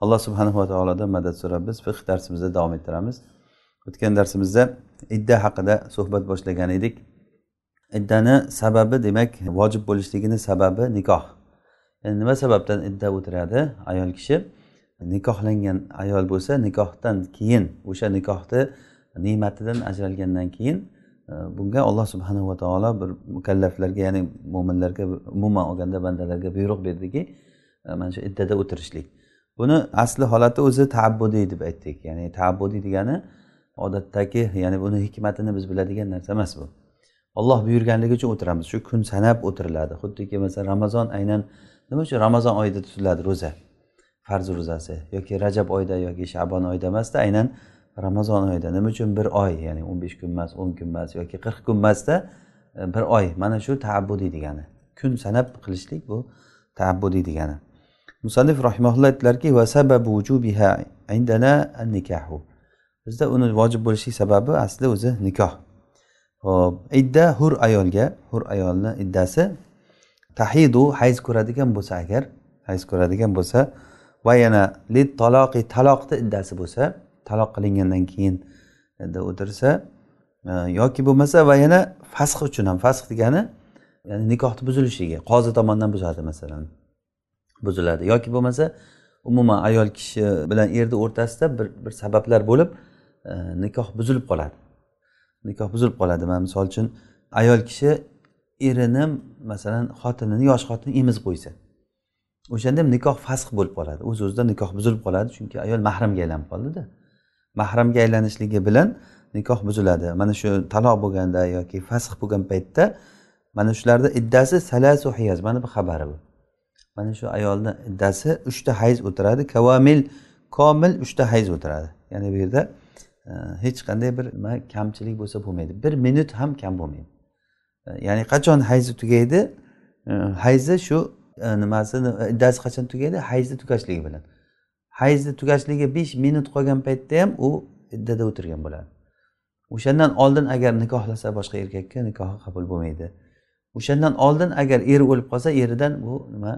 Alloh subhanava taolodan madad so'rab biz fiq darsimizni davom ettiramiz. O'tgan darsimizda idda haqida suhbat boshlagan edik. Iddani sababi demak vojib bo'lishligini sababi nikoh. Yani nima sababdan idda o'tiradi ayol kishi? Nikohlangan ayol bo'lsa nikohdan keyin o'sha nikohni ne'matidan ajralgandan keyin e, bunga alloh subhanava taolo bir mukallaflarga ya'ni mo'minlarga umuman olganda bandalarga buyruq berdiki e, mana shu iddada o'tirishlik. Buni asli holati o'zi taabbudiy deb aytdik. Ya'ni taabbudiy degani odatdagi ya'ni buni hikmatini biz biladigan narsa emas bu. Olloh buyurganligi uchun o'tiramiz. Shu kun sanab o'tiriladi. Xuddiki masalan ramazon aynan nima uchun? Ramazon oyida tutiladi ro'za. Farz ro'zasi yoki rajab oyida yoki shabon oyida emasda aynan ramazon oyida. Nima uchun? Bir oy ya'ni o'n besh kun emas o'n kun emas yoki qirq kun emasda e, bir oy. Mana shu taabbudiy degani. Kun sanab qilishlik bu taabbudiy degani. Musannif rahimaulloh aytdilarki va sababu vujubiha indana an nikahu bizda uni vojib bo'lishlik sababi asli o'zi nikoh. Ho'p idda hur ayolga hur ayolni iddasi tahidu hayz ko'radigan bo'lsa agar hayz ko'radigan bo'lsa va yana lit taloqi taloqni iddasi bo'lsa taloq qilingandan keyin o'tirsa e, yoki bo'lmasa va yana fasx uchun ham fasx degani ya'ni nikohni buzilishligi qozi tomonidan buzadi masalan. Buziladi. Yoki bo'lmasa umuman ayol kishi bilan erni o'rtasida bir bir sabablar bo'lib e, nikoh buzilib qoladi. Nikoh buzilib qoladi. Mana misol uchun ayol kishi erini masalan xotinini yosh xotinini emizib qo'ysa o'shanda ham nikoh fasx bo'lib qoladi. O'z o'zidan nikoh buzilib qoladi. Chunki ayol mahramga aylanib qoldida. Mahramga aylanishligi bilan nikoh buziladi. Mana shu taloq bo'lganda yoki fasx bo'lgan paytda mana shularni iddasi salasu hiyaz. Mana bu xabari bu. Mana shu ayolni iddasi uchta hayz o'tiradi. Kavamil komil uchta hayz o'tiradi. Ya'ni bu yerda e, hech qanday bir nima kamchilik bo'lsa bo'lmaydi. Bir minut ham kam bo'lmaydi. E, ya'ni qachon hayzi tugaydi? E, hayzi shu e, nimasini e, iddasi qachon tugaydi? Hayzni tugashligi bilan. Hayzni tugashligi besh minut qolgan paytda ham u iddada o'tirgan bo'ladi. O'shandan oldin agar nikohlasa boshqa erkakka nikohi qabul bo'lmaydi. O'shandan oldin agar eri o'lib qolsa eridan bu nima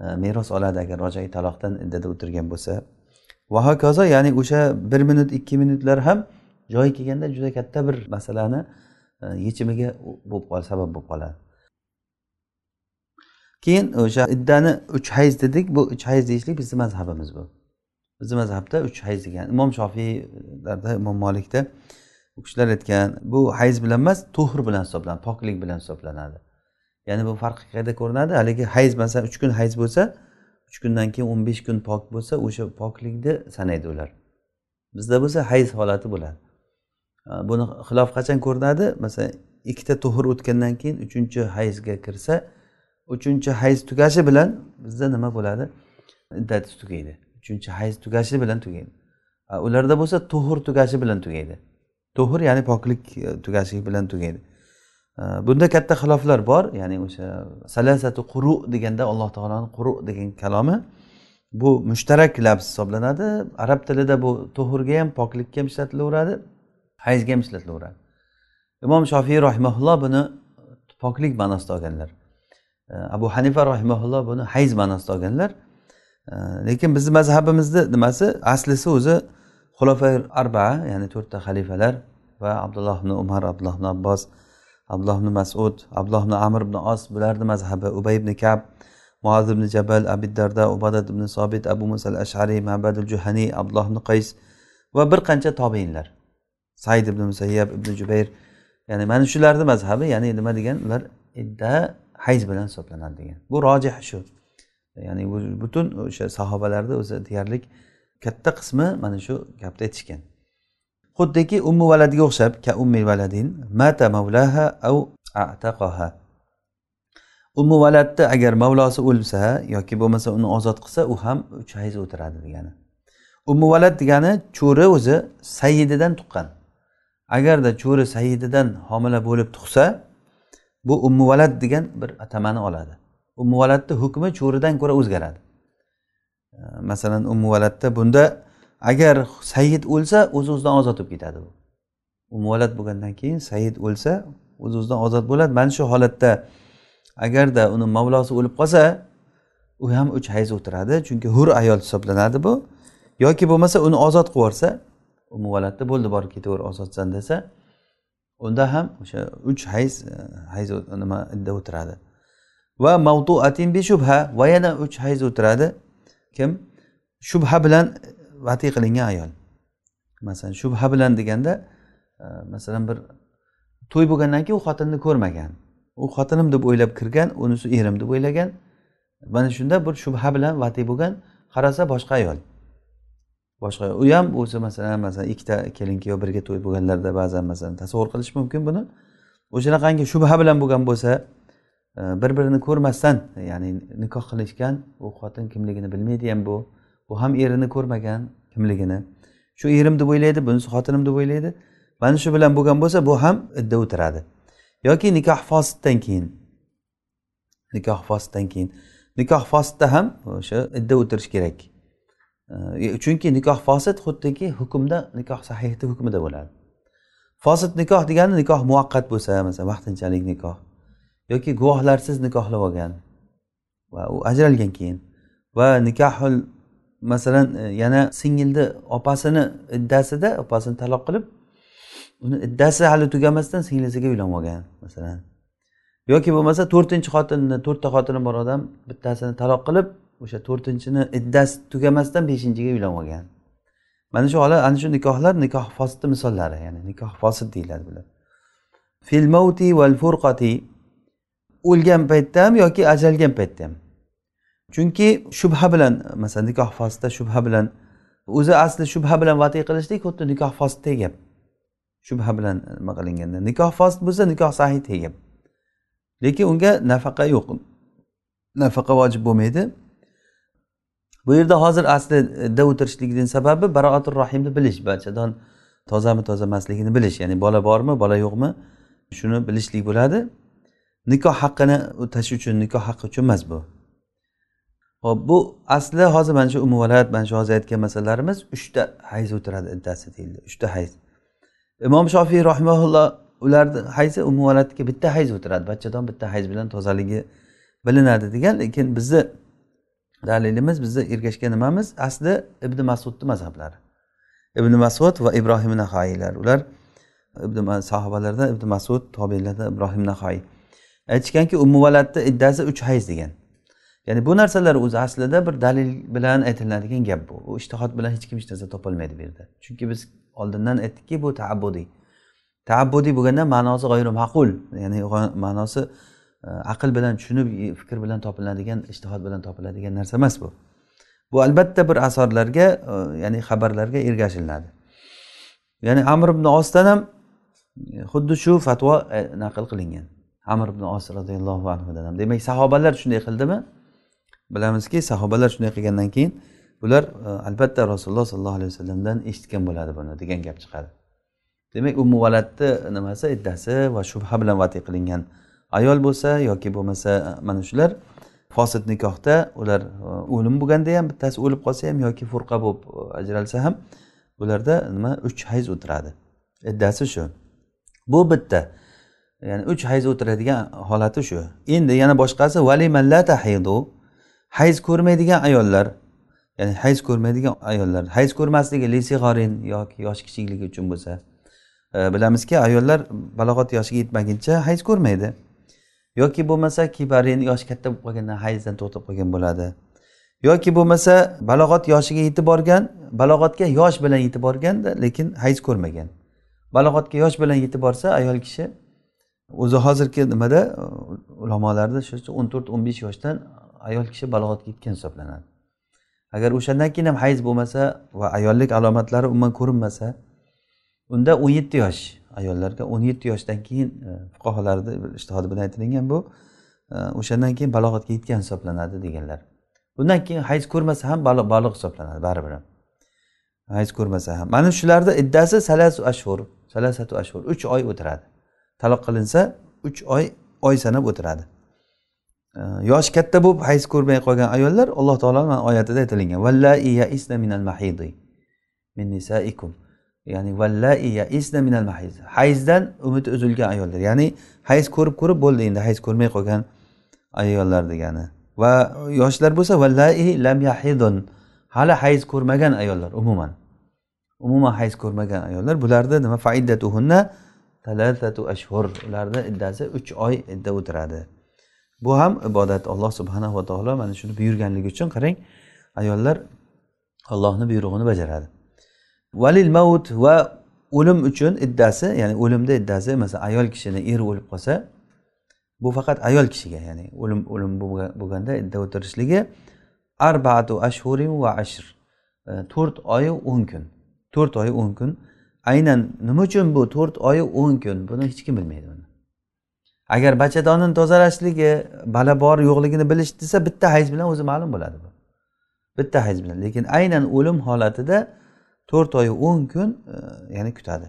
E, meros oladi agar rojai taloqdan iddada o'tirgan bo'lsa. Va hokazo ya'ni o'sha bir minut ikki minutlar ham joyi kelganda juda katta bir masalani e, yechimiga bo'lib sabab bo'lib qoladi. Keyin o'sha iddani uch hayz dedik. Bu uch hayz deyishlik bizni mazhabimiz bu. Bizni mazhabda uch hayz degan imom shofiylarda imom molikda u kishilar aytgan bu hayz bilan emas to'hr bilan hisoblanadi poklik bilan hisoblanadi. Ya'ni bu farq qayerda ko'rinadi? Haligi hayz masalan uch kun hayz bo'lsa uch kundan keyin o'n besh kun pok bo'lsa o'sha poklikni sanaydi ular. Bizda bo'lsa hayz holati bo'ladi. Buni xilof qachon ko'rinadi? Masalan ikkita tuhur o'tgandan keyin uchinchi hayzga kirsa uchinchi hayz tugashi bilan bizda nima bo'ladi? Iddati tugaydi. Uchinchi hayz tugashi bilan tugaydi. Ularda bo'lsa tuhur tugashi bilan tugaydi. Tuhur ya'ni poklik e, tugashi bilan tugaydi. Bunda katta xiloflar bor ya'ni o'sha salasatu quru deganda alloh taoloni quru degan kalomi bu mushtarak lafz hisoblanadi. Arab tilida bu tuhurga ham poklikka ham ishlatilaveradi hayzga ham ishlatilaveradi. Imom shofiy rahimaulloh buni poklik ma'nosida olganlar. Abu hanifa rahimaulloh buni hayz ma'nosida olganlar. Lekin bizni mazhabimizni nimasi? Aslisi o'zi xulofay arbaa ya'ni to'rtta xalifalar va abdulloh ibn umar abdulloh ibn abbos abdulloh ibn masud abdulloh ibn amir ibn os bularni mazhabi. Ubay ibn kab muaz ibn jabal abid darda ubadat ibn sobit abu musal ashariy mabadul juhaniy abdulloh ibn qays va bir qancha tobeinlar. Said ibn musayyab ibn jubayr. Ya'ni mana shularni mazhabi ya'ni nima degan ular idda hayz bilan hisoblanadi degan. Bu rojih shu. Ya'ni butun o'sha sahobalarni o'zi deyarli katta qismi mana shu gapni aytishgan. Xuddiki ummi valadiga o'xshab ka ummi valadin mata mavlaha au ataqaha. Ummi valadni agar mavlosi o'lsa yoki bo'lmasa uni ozod qilsa u ham uch hayz o'tiradi degani. Umuvalad degani cho'ri o'zi sayididan tuqqan. Agarda cho'ri sayididan homila bo'lib tug'sa bu umuvalad degan bir atamani oladi. Umuvaladni hukmi cho'ridan ko'ra o'zgaradi. Masalan umuvaladda bunda agar sayid o'lsa o'z o'zidan ozod bo'lib ketadi bu umuvalad bo'lgandan keyin sayid o'lsa o'z o'zidan ozod bo'ladi. Mana shu holatda agarda uni mavlosi o'lib qolsa u ham uch hayz o'tiradi chunki hur ayol hisoblanadi bu. Yoki bo'lmasa uni ozod qilib yuborsa muvalatda bo'ldi borib ketaver ozodsan desa unda ham o'sha uch hayz e, hayz nima idda o'tiradi. Va mavtuatin bi shubha va yana uch hayz o'tiradi. Kim? Shubha bilan vati qilingan ayol. Masalan shubha bilan deganda e, masalan bir to'y bo'lgandan keyin u xotinni ko'rmagan. U xotinim deb o'ylab kirgan unisi erim deb o'ylagan. Mana shunda bir shubha bilan vati bo'lgan qarasa boshqa ayol. Boshqa u ham o'zi masalan masalan ikkita kelin kuyov birga to'y bo'lganlarda ba'zan masalan tasavvur qilish mumkin buni. O'shanaqangi shubha bilan bo'lgan bo'lsa e, bir birini ko'rmasdan ya'ni nikoh qilishgan u xotin kimligini bilmaydi ham bu. Bu ham erini ko'rmagan kimligini. Shu erim deb o'ylaydi bunisi xotinim deb o'ylaydi. Mana shu bilan bo'lgan bo'lsa bu ham idda o'tiradi. Yoki nikoh fosiddan keyin. Nikoh fosiddan keyin. Nikoh fosidda ham o'sha idda o'tirish kerak. Chunki nikoh fosid xuddiki hukmda nikoh sahihni hukmida bo'ladi. Fosid nikoh degani nikoh muvaqqat bo'lsa masalan vaqtinchalik nikoh yoki guvohlarsiz nikohlab olgan va u ajralgan keyin va nikohul masalan e, yana singilni opasini iddasida opasini taloq qilib uni iddasi hali tugamasdan singlisiga uylanib olgan masalan. Yoki bo'lmasa to'rtinchi xotinni to'rtta xotini bor odam bittasini taloq qilib o'sha to'rtinchini iddasi tugamasdan beshinchiga uylanib olgan. Mana shu holat ana shu nikohlar nikoh fosidni misollari ya'ni nikoh fosid deyiladi bular. Fil mavti val furqati o'lgan paytda ham yoki ajalgan paytda ham chunki shubha bilan masalan nikoh fosidda shubha bilan o'zi asli shubha bilan vatiy qilishlik xuddi nikoh fosidday gap shubha bilan nima qilinganda. Nikoh fosid bo'lsa nikoh sahiydagi gap lekin unga nafaqa yo'q. Nafaqa vojib bo'lmaydi. Bu yerda hozir aslida e, o'tirishlikni sababi baroatul rohimni bilish. Bachadon tozami toza emasligini bilish. Ya'ni bola bormi bola yo'qmi shuni bilishlik bo'ladi. Nikoh haqqini o'tash uchun nikoh haqqi uchun emas bu. Ho'p bu asli hozir mana shu umuvalat mana shu hozir aytgan masalalarimiz uchta hayz o'tiradi iddasi deyildi uchta hayz. Imom shofiy rahimaulloh ularni hayzi umuvalatga bitta hayz o'tiradi bachadon bitta hayz bilan tozaligi bilinadi degan lekin bizni dalilimiz bizni ergashgan nimamiz asli ibn masudni mazhablari. Ibn masud va ibrohim nahoiylar ular ibn sahobalardan ibn masud tobeinlardan ibrohim nahoiy aytishganki umuvalatni iddasi uch hayz degan. Ya'ni bu narsalar o'zi aslida bir dalil bilan aytiladigan gap bu. U ishtihod bilan hech kim hech narsa topolmaydi bu yerda. Chunki biz oldindan aytdikki bu taabbudiy taabbudiy bo'lganda ma'nosi g'oyri ma'qul ya'ni ma'nosi e, aql bilan tushunib e, fikr bilan topiladigan ishtihod bilan topiladigan narsa emas bu. Bu albatta bir asarlarga e, ya'ni xabarlarga ergashilinadi. Ya'ni amr ibn osdan ham xuddi shu fatvo naql qilingan. Amr ibn os roziyallohu anhudan ham. Demak sahobalar shunday qildimi? Bilamizki sahobalar shunday qilgandan keyin bular e, albatta rasululloh sollallohu alayhi vasallamdan eshitgan bo'ladi buni degan gap chiqadi. Demak u muvalatni nimasi iddasi va shubha bilan vatiy qilingan ayol bo'lsa yoki bo'lmasa e, mana shular fosid nikohda ular e, o'lim bo'lganda ham bittasi o'lib qolsa ham yoki furqa bo'lib ajralsa ham ularda nima uch hayz o'tiradi. Iddasi shu. Bu bitta. Ya'ni uch hayz o'tiradigan holati shu. Endi yana boshqasi hayz ko'rmaydigan ayollar ya'ni hayz ko'rmaydigan ayollar hayz ko'rmasligi lisig'orin yoki yoshi kichikligi uchun bo'lsa e, bilamizki ayollar balog'at yoshiga yetmaguncha hayz ko'rmaydi. Yoki bo'lmasa kibarin yoshi katta bo'lib qolgandan hayzdan to'xtab qolgan bo'ladi. Yoki bo'lmasa balog'at yoshiga yetib borgan balog'atga yosh bilan yetib borganda lekin hayz ko'rmagan. Balog'atga yosh bilan yetib borsa ayol kishi o'zi hozirgi nimada ulamolarda shu o'n to'rt o'n besh yoshdan ayol kishi balog'atga yetgan hisoblanadi. Agar o'shandan keyin ham hayz bo'lmasa va ayollik alomatlari umuman ko'rinmasa unda o'n yetti yosh ayollarga o'n yetti yoshdan keyin e, fuqarolarni ishtihodi bilan aytilingan bu e, o'shandan keyin balog'atga yetgan hisoblanadi deganlar. Bundan keyin hayz ko'rmasa ham baliq hisoblanadi baribir ham. Hayz ko'rmasa ham. Mana shularni iddasi salasu ashhur salasatu ashhur uch oy o'tiradi. Taloq qilinsa uch oy oy sanab o'tiradi. Э, yoshi katta bo'lib hayz ko'rmay qolgan ayollar alloh taoloni oyatida aytilingan min nisaikum. Ya'ni minal mahiz hayzdan umidi uzilgan ayollar. Ya'ni hayz ko'rib ko'rib bo'ldi endi hayz ko'rmay qolgan ayollar degani. Va yoshlar bo'lsa vallai lam yahidun. Hali hayz ko'rmagan ayollar umuman. Umuman hayz ko'rmagan ayollar. Bularni nima? Faiddatuhunna talatatu ashhur. Ularni iddasi uch oy idda o'tiradi. Bu ham ibodat. Alloh subhanahu va taolo mana shuni buyurganligi uchun qarang ayollar allohni buyrug'ini bajaradi. Valil maut va o'lim uchun iddasi ya'ni o'limda iddasi masalan ayol kishini eri o'lib qolsa bu faqat ayol kishiga ya'ni o'lim o'lim bo'lganda idda o'tirishligi arbaatu ashhurin va ashr e, to'rt oyu o'n kun. To'rt oyu o'n kun. Aynan nima uchun bu to'rt oyu o'n kun? Buni hech kim bilmaydi buni agar bachadonni tozalashligi bala bor yo'qligini bilish desa bitta hayz bilan o'zi ma'lum bo'ladi bu. Bitta hayz bilan. Lekin aynan o'lim holatida to'rt oyu o'n kun e, ya'ni kutadi.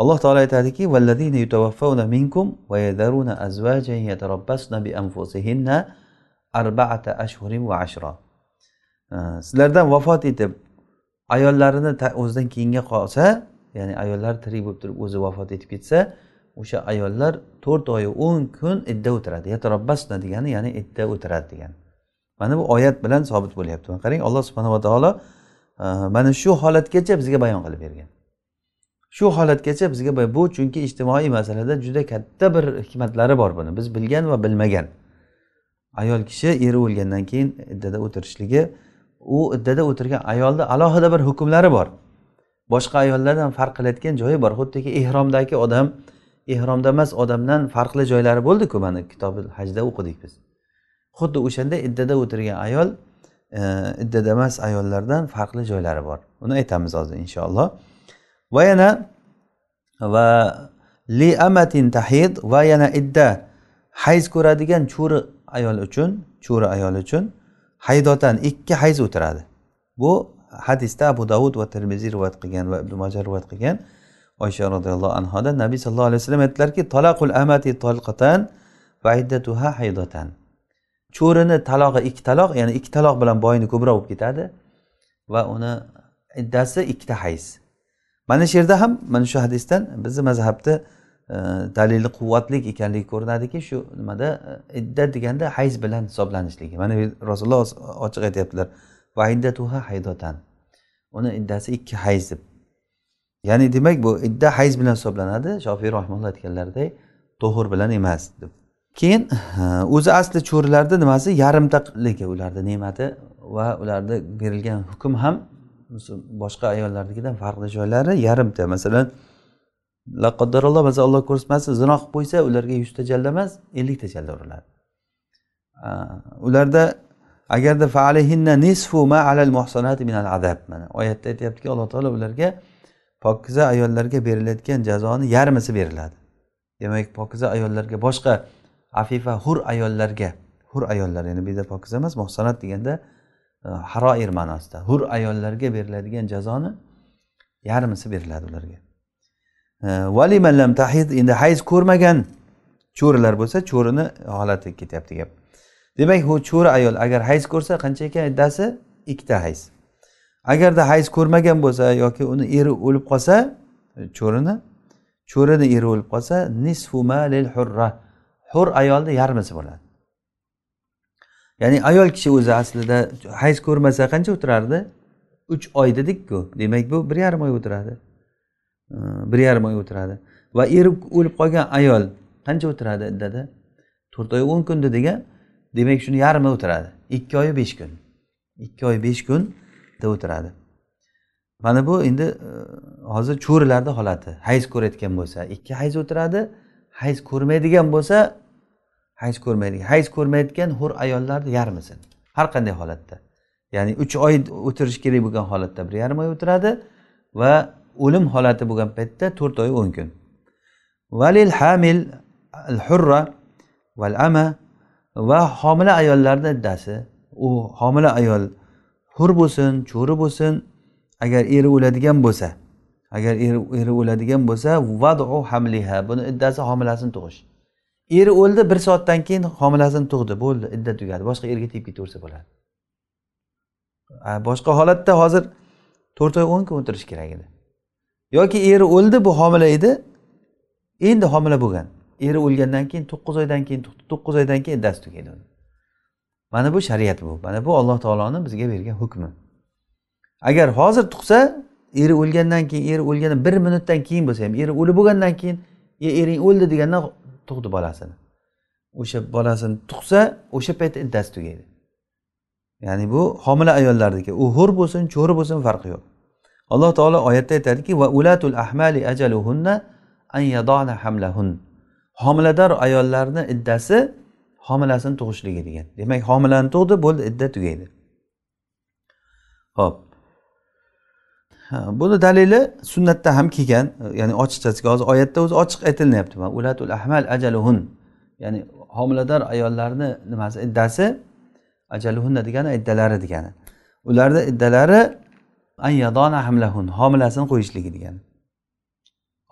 Alloh taolo aytadiki minkum va yadaruna azvajan yatarabbasna bi anfusihinna arba'ata ashhurin va ashra. E, sizlardan vafot etib ayollarini o'zidan keyinga qolsa ya'ni ayollar tirik bo'lib turib o'zi vafot etib ketsa o'sha ayollar to'rt oyu o'n kun idda o'tiradi. Yatarabbasna degani ya'ni idda o'tiradi degani. Mana bu oyat bilan sobit bo'lyapti. Qarang alloh subhanava taolo e, mana shu holatgacha bizga bayon qilib bergan. Shu holatgacha bizga bu chunki ijtimoiy masalada juda katta bir hikmatlari bor buni. Biz bilgan va bilmagan. Ayol kishi eri o'lgandan keyin iddada o'tirishligi u iddada o'tirgan ayolni alohida bir hukmlari bor. Boshqa ayollardan farq qilayotgan joyi bor. Xuddiki ehromdagi odam ehromda emas odamdan farqli joylari bo'ldiku mana kitobi hajda o'qidik biz. Xuddi o'shanda iddada o'tirgan ayol e, iddada emas ayollardan farqli joylari bor. Uni aytamiz hozir inshaalloh. Va yana va li amatin tahid va yana idda hayz ko'radigan cho'ri ayol uchun cho'ri ayol uchun haydotan ikki hayz o'tiradi. Bu hadisda abu davud va termiziy rivoyat qilgan va ibn moja rivoyat qilgan. Oysha roziyallohu anhodan nabiy sallallohu alayhi vasallam aytdilarki talaqul amati tolqatan va iddatuha haydatan. Cho'rini talog'i ikki taloq ya'ni ikki taloq bilan boyni ko'proq bo'lib ketadi va uni iddasi ikkita hayz mana shu yerda ham mana shu hadisdan bizni mazhabda e, dalili quvvatlik ekanligi ko'rinadiki shu nimada idda iddat deganda hayz bilan hisoblanishligi. Mana rasululloh ochiq aytyaptilar va iddatuha haydotan uni iddasi ikki hayz deb ya'ni demak bu idda hayz bilan hisoblanadi. Shofiy rahimulloh aytganlaridek to'hur bilan emas deb. Keyin o'zi asli cho'rilarni nimasi? Yarimtalik ularni ne'mati va ularni berilgan hukm ham boshqa ayollarnikidan farqli joylari yarimta. Masalan laqaddaralloh masalan alloh ko'rsatmasin zino qilib qo'ysa ularga yuzta jalla emas ellikta jalla uriladi. Ularda agarda faalihinna nisfu ma alal muhsanati minal adab mana oyatda aytyaptiki alloh taolo ularga pokiza ayollarga berilayotgan jazoni yarmisi beriladi. Demak pokiza ayollarga boshqa afifa hur ayollarga hur ayollar ya'ni bu yerda pokiza emas muhsanat deganda e, haroir ma'nosida hur ayollarga beriladigan jazoni yarmisi beriladi ularga. E, Valimallam tahid endi hayz ko'rmagan cho'rilar bo'lsa cho'rini holati ketyapti gap. Demak u cho'ri ayol agar hayz ko'rsa qancha ekan? Iddasi ikkita hayz. Agarda hayz ko'rmagan bo'lsa yoki uni eri o'lib qolsa e, cho'rini cho'rini eri o'lib qolsa nisfu lil hurra hur ayolni yarmisi bo'ladi. Ya'ni ayol kishi o'zi aslida hayz ko'rmasa qancha o'tirardi? Uch oy dedikku demak bu bir yarim oy o'tiradi. E, bir yarim oy o'tiradi. Va eri o'lib qolgan ayol qancha o'tiradi iddada to'rt oy o'n kun degan demak shuni yarmi o'tiradi. Ikki oy besh kun. Ikki oy besh kun o'tiradi. Mana bu endi e, hozir cho'rilarni holati. Hayz ko'rayotgan bo'lsa ikki hayz o'tiradi hayz ko'rmaydigan bo'lsa hayz ko'rmaydigan hayz ko'rmayotgan hur ayollarni yarmisi har qanday holatda. Ya'ni uch oy o'tirish kerak bo'lgan holatda bir yarim oy o'tiradi va o'lim holati bo'lgan paytda to'rt oy o'n kun. Valil hamil al hurra val ama va homila ayollarni iddasi. U homila ayol hur bo'lsin cho'ri bo'lsin agar eri o'ladigan bo'lsa agar eri eri o'ladigan bo'lsa vadu hamliha buni iddasi homilasini tug'ish. Eri o'ldi bir soatdan keyin homilasini tug'di bo'ldi idda tugadi boshqa erga tegib ketaversa bo'ladi. Boshqa holatda hozir to'rt oy o'n kun o'tirish kerak edi. Yoki eri o'ldi bu homila edi endi homila bo'lgan. Eri o'lgandan keyin to'qqiz oydan keyin to'qqiz oydan keyin iddasi tugaydi mana bu shariat bu. Mana bu alloh taoloni bizga bergan hukmi. Agar hozir tug'sa eri o'lgandan keyin eri o'lgandan bir minutdan keyin bo'lsa ham eri o'lib bo'lgandan keyin ering o'ldi degandan tug'di bolasini. O'sha bolasini tug'sa o'sha paytda iddasi tugaydi. Ya'ni bu homila ayollarniki u hur bo'lsin cho'ri bo'lsin farqi yo'q. Alloh taolo oyatda aytadiki va ulatul ahmali ajaluhunna an yadona hamlahun. Homilador ayollarni iddasi homilasini tug'ishligi degan. Demak homilani tug'di bo'ldi idda tugaydi. Ho'p buni dalili sunnatda ham kelgan ya'ni ochiqchasiga hozir oyatda o'zi ochiq aytilyapti ulatul ahmal ajaluhun. Ya'ni homilador ayollarni nimasi iddasi? Ajaluhunna degani iddalari degani. Ularni iddalari ayyadona hamlahun homilasini qo'yishligi degani.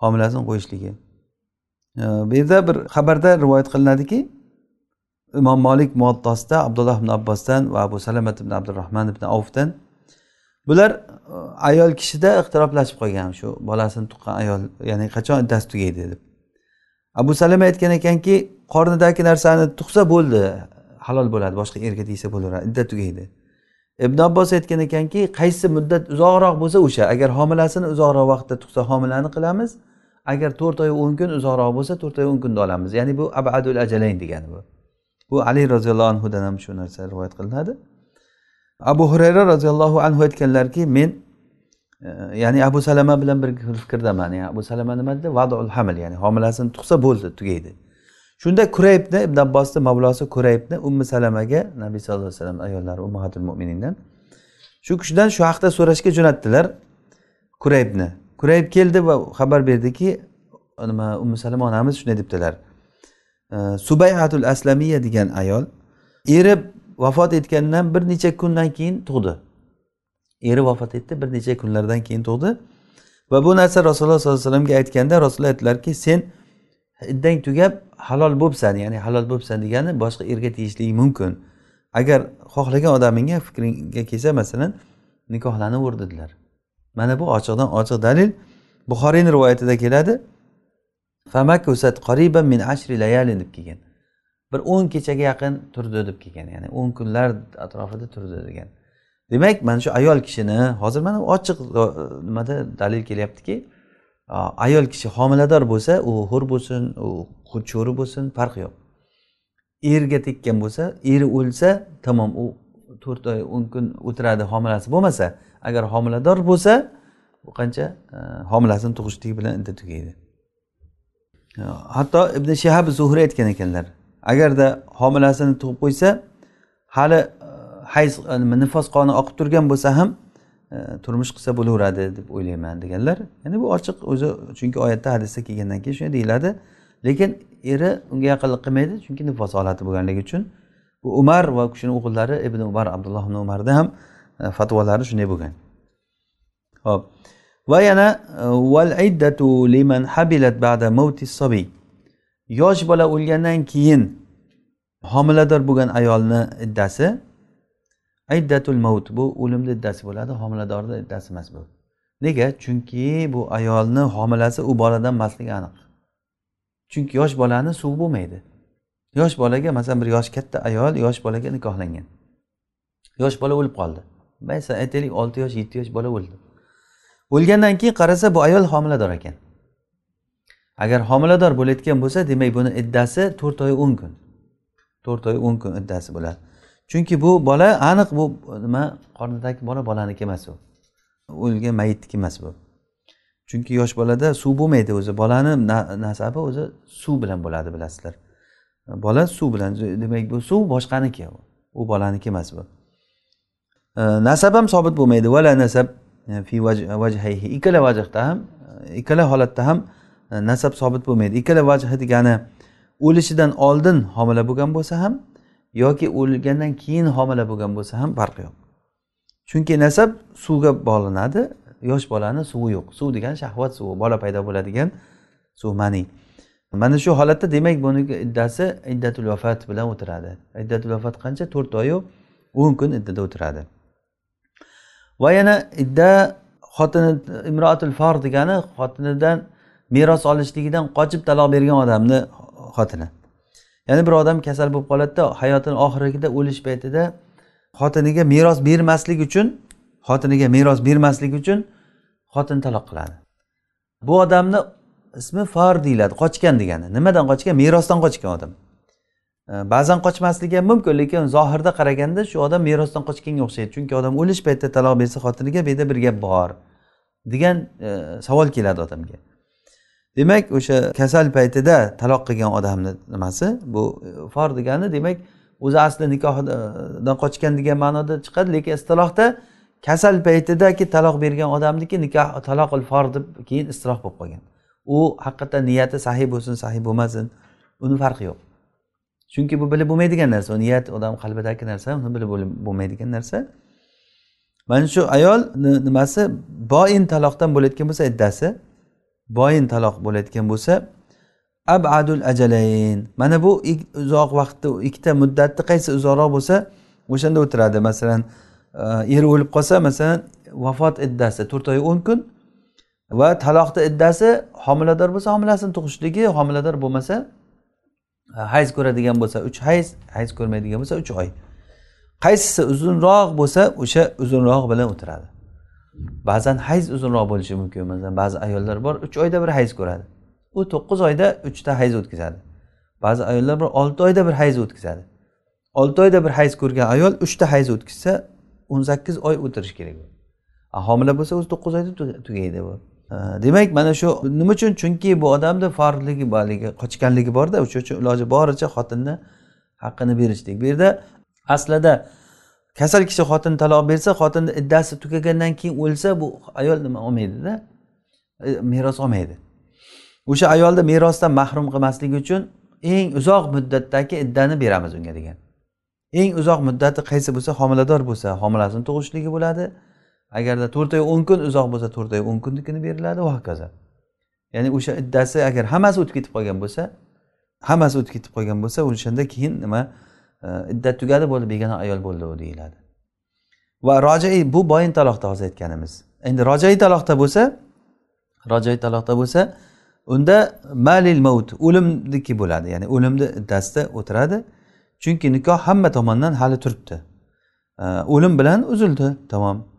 Homilasini qo'yishligi. Bu yerda bir xabarda rivoyat qilinadiki imom molik muattosida abdulloh ibn abbosdan va abu salamat ibn abdurahmon ibn avfdan. Bular e, ayol kishida ixtiroflashib qolgan. Shu bolasini tuqqan ayol ya'ni qachon iddasi tugaydi deb. Abu salama aytgan ekanki qornidagi narsani tug'sa bo'ldi halol bo'ladi boshqa erga tegsa bo'laveradi iddat tugaydi. Ibn abbos aytgan ekanki qaysi muddat uzoqroq bo'lsa o'sha agar homilasini uzoqroq vaqtda tug'sa homilani qilamiz agar to'rt oy o'n kun uzoqroq bo'lsa to'rt oy o'n kunda olamiz. Ya'ni bu abadul ajalayn degani bu. Bu ali roziyallohu anhudan ham shu narsa rivoyat qilinadi. Abu hurayra roziyallohu anhu aytganlarki men e, ya'ni abu salama bilan bir fikrdaman yani abu salama nima dedi vadul hamil ya'ni homilasini tug'sa bo'ldi tugaydi. Shunda kuraybni ibn abbosni mavlosi kuraybni ummi salamaga nabiy sallallohu alayhi vasallam ayollari ummahatul mo'minindan shu kishidan shu haqda so'rashga jo'natdilar kuraybni. Kurayb keldi va xabar berdiki nima ummu salama onamiz shunday debdilar. Subayhatul aslamiya degan ayol eri vafot etgandan bir necha kundan keyin tug'di. Eri vafot etdi bir necha kunlardan keyin tug'di. Va bu narsa rasululloh sollallohu alayhi vasallamga aytganda rasululloh aytdilarki sen iddang tugab halol bo'libsan ya'ni halol bo'libsan degani boshqa erga tegishligi mumkin. Agar xohlagan odamingga fikringga kelsa masalan nikohlanaver dedilar. Mana bu ochiqdan ochiq dalil. Buxoriyni rivoyatida keladi. Min ashri layalin deb kelgan bir o'n kechaga yaqin turdi deb kelgan ya'ni o'n kunlar atrofida turdi degan demak mana shu ayol kishini hozir mana ochiq nimada dalil kelyaptiki ayol kishi homilador bo'lsa u hur bo'lsin u cho'ri bo'lsin farqi yo'q erga tekkan bo'lsa eri o'lsa tamom u to'rt oy o'n kun o'tiradi homilasi bo'lmasa agar homilador bo'lsa u qancha homilasini tug'ishligi bilan idda tugaydi hatto ibn shahab zuhriy aytgan ekanlar agarda homilasini tug'ib qo'ysa hali e, hayz e, nifos qoni oqib turgan bo'lsa ham e, turmush qilsa bo'laveradi deb o'ylayman deganlar. Ya'ni bu ochiq o'zi chunki oyatda hadisda kelgandan keyin shunday deyiladi. Lekin eri unga yaqinlik qilmaydi chunki nifos holati bo'lganligi uchun. Bu umar va u kishini o'g'illari ibn umar abdulloh ibn umarni ham fatvolari shunday bo'lgan. Ho'p. Va yana val iddatu liman habilat ba'da mavti sobiy yosh bola o'lgandan keyin homilador bo'lgan ayolni iddasi iddatul mavt bu o'limni iddasi bo'ladi homiladorni iddasi emas bu. Nega? Chunki bu ayolni homilasi u boladan emasligi aniq. Chunki yosh bolani suvi bo'lmaydi. Yosh bolaga masalan bir yoshi katta ayol yosh bolaga nikohlangan. Yosh bola o'lib qoldi. Masalan aytaylik olti yosh yetti yosh bola o'ldi. O'lgandan keyin qarasa bu ayol homilador ekan. Agar homilador bo'layotgan bo'lsa demak buni iddasi to'rt oy o'n kun. To'rt oy o'n kun iddasi bo'ladi. Chunki bu bola aniq bu nima qornidagi bola bolaniki emas u o'lgan mayitniki emas bu. Chunki yosh bolada suv bo'lmaydi o'zi. Bolani nasabi o'zi suv bilan bo'ladi bilasizlar. Bola suv bilan demak bu suv boshqaniki. U bolaniki emas bu. Nasab ham sobit bo'lmaydi. Vala nasab fi vajhayhi ikkala vajhda ham ikkala holatda ham nasab sobit bo'lmaydi ikkala vajhi degani o'lishidan oldin homila bo'lgan bo'lsa ham yoki o'lgandan keyin homila bo'lgan bo'lsa ham farqi yo'q chunki nasab suvga bog'lanadi yosh bolani suvi yo'q suv degani shahvat suvi bola paydo bo'ladigan suv mani mana shu holatda demak buni iddasi iddatul vafot bilan o'tiradi iddatul vafot qancha to'rt oyu o'n kun iddada o'tiradi va yana idda xotini imroatul for degani xotinidan meros olishligidan qochib taloq bergan odamni xotini. Ya'ni bir odam kasal bo'lib qoladida hayotini oxirida o'lish paytida xotiniga meros bermaslik uchun xotiniga meros bermaslik uchun xotin taloq qiladi. Bu odamni ismi far deyiladi qochgan degani. Nimadan qochgan? Merosdan qochgan odam. Ba'zan qochmasligi ham mumkin lekin zohirda qaraganda shu odam merosdan qochganga o'xshaydi. Chunki odam o'lish paytida taloq bersa xotiniga bu yerda bir gap bor degan e, savol keladi odamga. Demak o'sha kasal paytida taloq qilgan odamni nimasi? Bu e, for degani demak o'zi asli nikohdan qochgan degan ma'noda chiqadi lekin istilohda kasal paytidagi taloq bergan odamniki nikoh taloqil for deb keyin istiloh bo'lib qolgan. U haqiqatdan niyati sahiy bo'lsin sahiy bo'lmasin uni farqi yo'q. Chunki bu bilib bo'lmaydigan narsa niyat odam qalbidagi narsa uni bilib bo'lmaydigan narsa. Mana shu ayol nimasi? Boin taloqdan bo'layotgan bo'lsa iddasi. Boin taloq bo'layotgan bo'lsa abadul ajalayn. Mana bu uzoq vaqtda ikkita muddatni qaysi uzoqroq bo'lsa o'shanda o'tiradi. Masalan er eri o'lib qolsa masalan vafot iddasi to'rt oy o'n kun va taloqni iddasi homilador bo'lsa homilasini tug'ishligi homilador bo'lmasa hayz ko'radigan bo'lsa uch hayz hayz ko'rmaydigan bo'lsa uch oy. Qaysisi uzunroq bo'lsa o'sha uzunroq bilan o'tiradi. Ba'zan hayz uzunroq bo'lishi mumkin masalan ba'zi ayollar bor uch oyda bir hayz ko'radi. U to'qqiz oyda uchta hayz o'tkazadi. Ba'zi ayollar bor olti oyda bir hayz o'tkazadi. Olti oyda bir hayz ko'rgan ayol uchta hayz o'tkazsa o'n sakkiz oy o'tirishi kerak homila bo'lsa o'zi to'qqiz oyda tugaydi bu. Demak mana shu nima uchun? Chunki bu odamni forligi borligi qochganligi borda. O'sha uchun iloji boricha xotinni haqqini berishlik bu yerda aslida kasal kishi xotin taloq bersa xotinni iddasi tugagandan keyin o'lsa bu ayol nima olmaydida? Meros olmaydi. O'sha ayolni merosdan mahrum qilmaslik uchun eng uzoq muddatdagi iddani beramiz unga degan. Eng uzoq muddati qaysi bo'lsa homilador bo'lsa homilasini tug'ishligi bo'ladi. Agarda to'rt oy o'n kun uzoq bo'lsa to'rt oy o'n kunnikini beriladi va hokazo. Ya'ni o'sha iddasi agar hammasi o'tib ketib qolgan bo'lsa hammasi o'tib ketib qolgan bo'lsa o'shanda keyin nima e, iddat tugadi bo'ldi begona ayol bo'ldi u deyiladi. Va rojai bu boyin taloqda hozir aytganimiz. Endi rojai taloqda bo'lsa rojai taloqda bo'lsa unda malil maut o'limniki bo'ladi. Ya'ni o'limni iddasida o'tiradi. Chunki nikoh hamma tomondan hali turibdi. E, o'lim bilan uzildi tamom.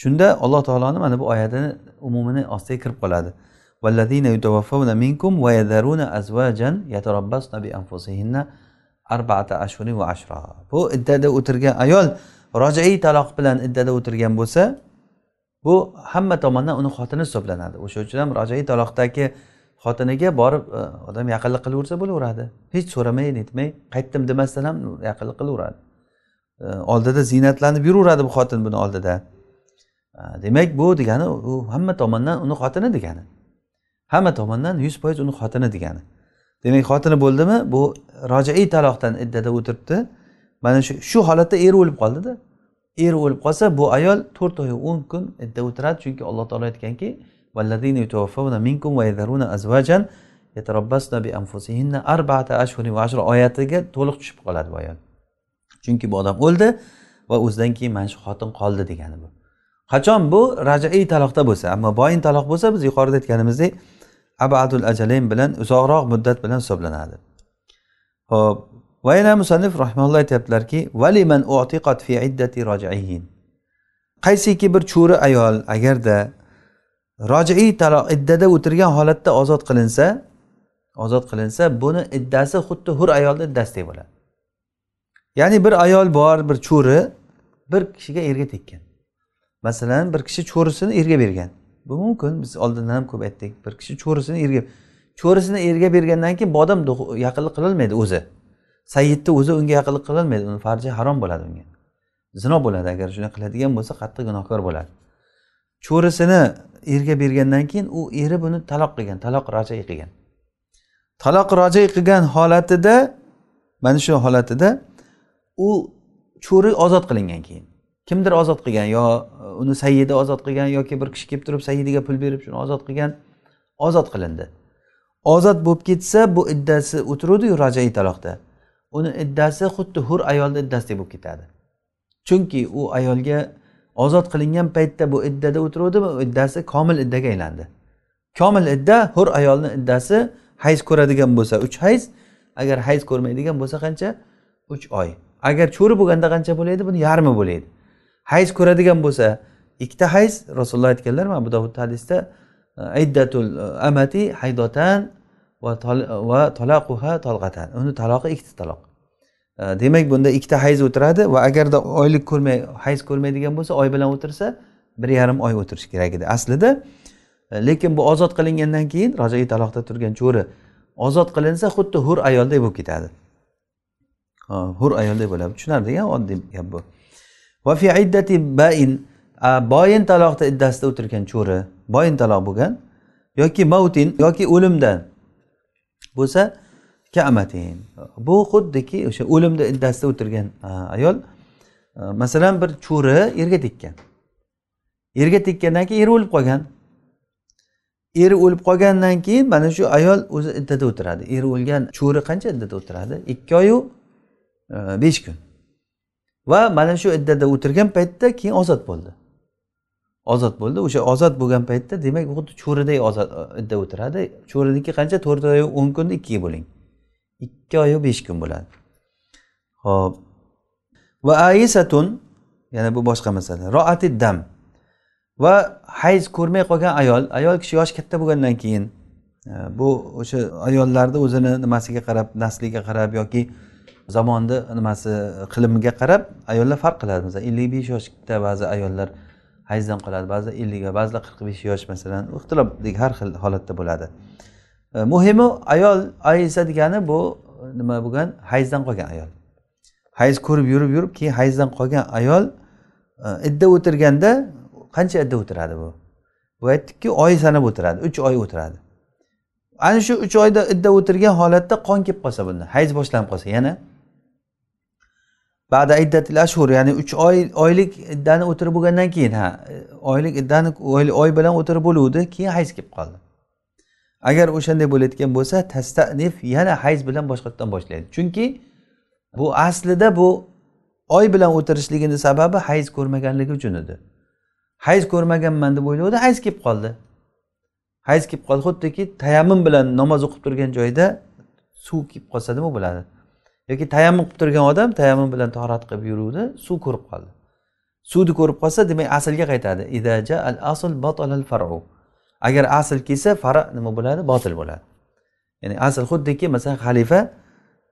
shunda alloh taoloni mana bu oyatini umumini ostiga kirib qoladi والذين يتوفون منكم ويذرون أزواجا يتربصن بأنفسهن arbaata ashhurin va ashro bu iddada o'tirgan ayol rojaiy taloq bilan iddada o'tirgan bo'lsa bu hamma tomondan uni xotini hisoblanadi o'sha uchun ham rojaiy taloqdagi xotiniga borib e, odam yaqinlik qilaversa bo'laveradi hech so'ramay netmay qaytdim demasdan ham yaqinlik qilaveradi e, oldida ziynatlanib yuraveradi bu xotin buni oldida e, Demak bu degani u hamma tomondan uni xotini degani. Hamma tomondan yuz foiz uni xotini degani. Demak xotini bo'ldimi? Bu rojaiy taloqdan iddada o'tiribdi. Mana shu shu holatda eri o'lib qoldida. Eri o'lib qolsa bu ayol to'rt oy o'n kun idda o'tiradi. Chunki alloh taolo aytganki oyatiga to'liq tushib qoladi bu ayol. Chunki bu odam o'ldi va o'zidan keyin mana shu xotin qoldi degani bu. Qachon bu? Rajaiy taloqda bo'lsa. Ammo boyin taloq bo'lsa biz yuqorida aytganimizdek abadul ajalayn bilan uzoqroq muddat bilan hisoblanadi. Ho'p va yana musannif rahimalloh aytyaptilarki valiman utiqat fi iddati rojiin qaysiki bir cho'ri ayol agarda rojiiy taloq iddada o'tirgan holatda ozod qilinsa ozod qilinsa buni iddasi xuddi hur ayolni iddasidek bo'ladi. Ya'ni bir ayol bor bir cho'ri bir kishiga erga tekkan. Masalan bir kishi cho'risini erga bergan. Bu mumkin. Biz oldindan ham ko'p aytdik. Bir kishi cho'risini erga cho'risini erga bergandan keyin bu odam yaqinlik qilolmaydi o'zi. Sayyidni o'zi unga yaqinlik qilolmaydi. Uni farji harom bo'ladi unga. Zino bo'ladi. Agar shunday qiladigan bo'lsa qattiq gunohkor bo'ladi. Cho'risini erga bergandan keyin u eri buni taloq qilgan taloq rajay qilgan. Taloq rojay qilgan holatida mana shu holatida u cho'ri ozod qilingan keyin. Kimdir ozod qilgan yo uni sayyidi ozod qilgan yoki bir kishi kelib turib sayyidiga pul berib shuni ozod qilgan ozod qilindi. Ozod bo'lib ketsa bu iddasi o'tiruvdiyu rajai taloqda uni iddasi xuddi hur ayolni iddasidek bo'lib ketadi. Chunki u ayolga ozod qilingan paytda bu iddada o'tiruvdimi iddasi komil iddaga aylandi. Komil idda hur ayolni iddasi hayz ko'radigan bo'lsa uch hayz agar hayz ko'rmaydigan bo'lsa qancha? Uch oy. Agar cho'ri bo'lganda qancha bo'laydi buni yarmi bo'laydi hayz ko'radigan bo'lsa ikkita hayz rasululloh aytganlar mana bu davud hadisda iddatul eh, amati haydotan va taloquha tolg'atan uni taloqi ikkita taloq. Eh, demak bunda ikkita hayz o'tiradi va agarda oylik ko'rmay hayz ko'rmaydigan bo'lsa oy bilan o'tirsa bir yarim oy o'tirishi kerak edi. Aslida eh, lekin bu ozod qilingandan keyin rajoi taloqda turgan cho'ri ozod qilinsa xuddi hur ayolday bo'lib ketadi. Hur ayolday bo'ladi. Tushunarli oddiy gap bu. Va fi iddati bain boyin taloqda iddasida o'tirgan cho'ri boyin taloq bo'lgan yoki mavtin yoki o'limdan bo'lsa kamatin. Bu xuddiki o'sha o'limda iddasida o'tirgan ayol masalan bir cho'ri erga tekkan. Erga tekkandan keyin eri o'lib qolgan. Eri o'lib qolgandan keyin mana shu ayol o'zi iddada o'tiradi. Eri o'lgan cho'ri qancha iddada o'tiradi? Ikki oyu e, besh kun. Va mana shu iddada o'tirgan paytda keyin ozod bo'ldi. Ozod bo'ldi. O'sha ozod bo'lgan paytda demak xuddi cho'riday ozod uh, idda o'tiradi. Cho'riniki qancha? To'rt oyu o'n kunni ikkiga bo'ling. Ikki oyu besh kun bo'ladi. Ho'p va aisatun yana bu boshqa masala. Roati dam. Va hayz ko'rmay qolgan ayol. Ayol kishi yoshi katta bo'lgandan keyin uh, bu o'sha ayollarni o'zini nimasiga qarab nasliga qarab yoki zamonni nimasi uh, qilimiga qarab ayollar farq qiladi. Masalan ellik besh yoshda ba'zi ayollar hayzdan qoladi. Ba'zi ellik ba'zilar qirq besh yosh masalan ixtilofli har xil holatda bo'ladi. E, muhimi ayol ayisa degani bu nima bo'lgan? Hayzdan qolgan ayol. Hayz ko'rib yurib yurib keyin hayzdan qolgan ayol e, idda o'tirganda qancha idda o'tiradi bu? Bu aytdikki oy sanab o'tiradi uch oy o'tiradi. Ana shu uch oyda idda o'tirgan holatda qon kelib qolsa bunda hayz boshlanib qolsa yana ba'da iddatil ashhur ya'ni uch oy oylik iddani o'tirib bo'lgandan keyin ha oylik iddani oy bilan o'tirib bo'luvdi keyin hayz kelib qoldi. Agar o'shanday bo'layotgan bo'lsa tastanif yana hayz bilan boshqatdan boshlaydi. Chunki bu aslida bu oy bilan o'tirishligini sababi hayz ko'rmaganligi uchun edi. Hayz ko'rmaganman deb o'ylavdi hayz kelib qoldi. Hayz kelib qoldi xuddiki tayammum bilan namoz o'qib turgan joyda suv kelib qolsa nima bo'ladi? Yoki tayammum qilib turgan odam tayammum bilan tahorat qilib yuruvdi suv ko'rib qoldi. Suvni ko'rib qolsa demak aslga qaytadi. Idaja al asl al faru. Agar asl kelsa fara nima bo'ladi? Botil bo'ladi. Ya'ni asl xuddiki masalan xalifa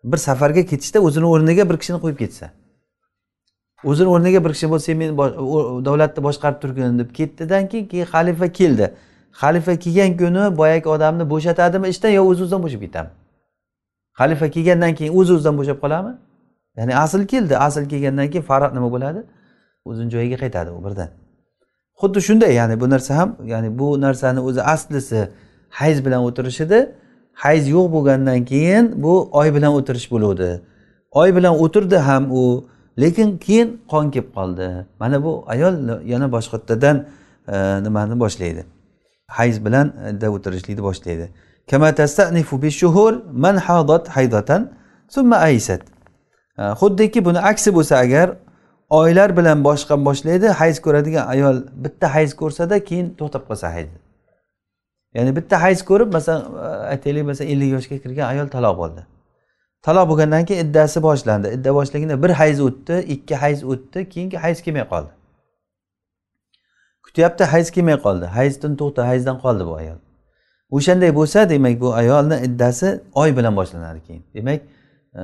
bir safarga ketishda o'zini o'rniga bir kishini qo'yib ketsa. O'zini o'rniga bir kishi bo'lsa men davlatni boshqarib turgin deb ketdidan keyin keyin xalifa keldi. Xalifa kelgan kuni boyagi odamni bo'shatadimi ishdan yo o'z o'zidan bo'shab ketadimi? Xalifa kelgandan keyin o'z o'zidan bo'shab qoladimi ya'ni asl keldi asl kelgandan keyin farq nima bo'ladi? O'zini joyiga qaytadi u birdan. Xuddi shunday ya'ni bu narsa ham ya'ni bu narsani o'zi aslisi hayz bilan o'tirish edi. Hayz yo'q bo'lgandan keyin bu oy bilan o'tirish bo'luvdi. Oy bilan o'tirdi ham u lekin keyin qon kelib qoldi. Mana bu ayol yana boshqatdan e, nimani boshlaydi? Hayz bilan o'tirishlikni boshlaydi. Xuddiki buni aksi bo'lsa agar oylar bilan boshqa boshlaydi hayz ko'radigan ayol bitta hayz ko'rsada keyin to'xtab qolsa hayzi ya'ni bitta hayz ko'rib masalan aytaylik masalan ellik yoshga kirgan ayol taloq bo'ldi taloq bo'lgandan keyin iddasi boshlandi. Idda boshlaganda bir hayz o'tdi ikki hayz o'tdi keyingi hayz kelmay qoldi. Kutyapti hayz kelmay qoldi. Hayzdan to'xta hayzdan qoldi bu ayol. O'shanday bo'lsa demak bu ayolni iddasi oy bilan boshlanadi keyin. Demak e,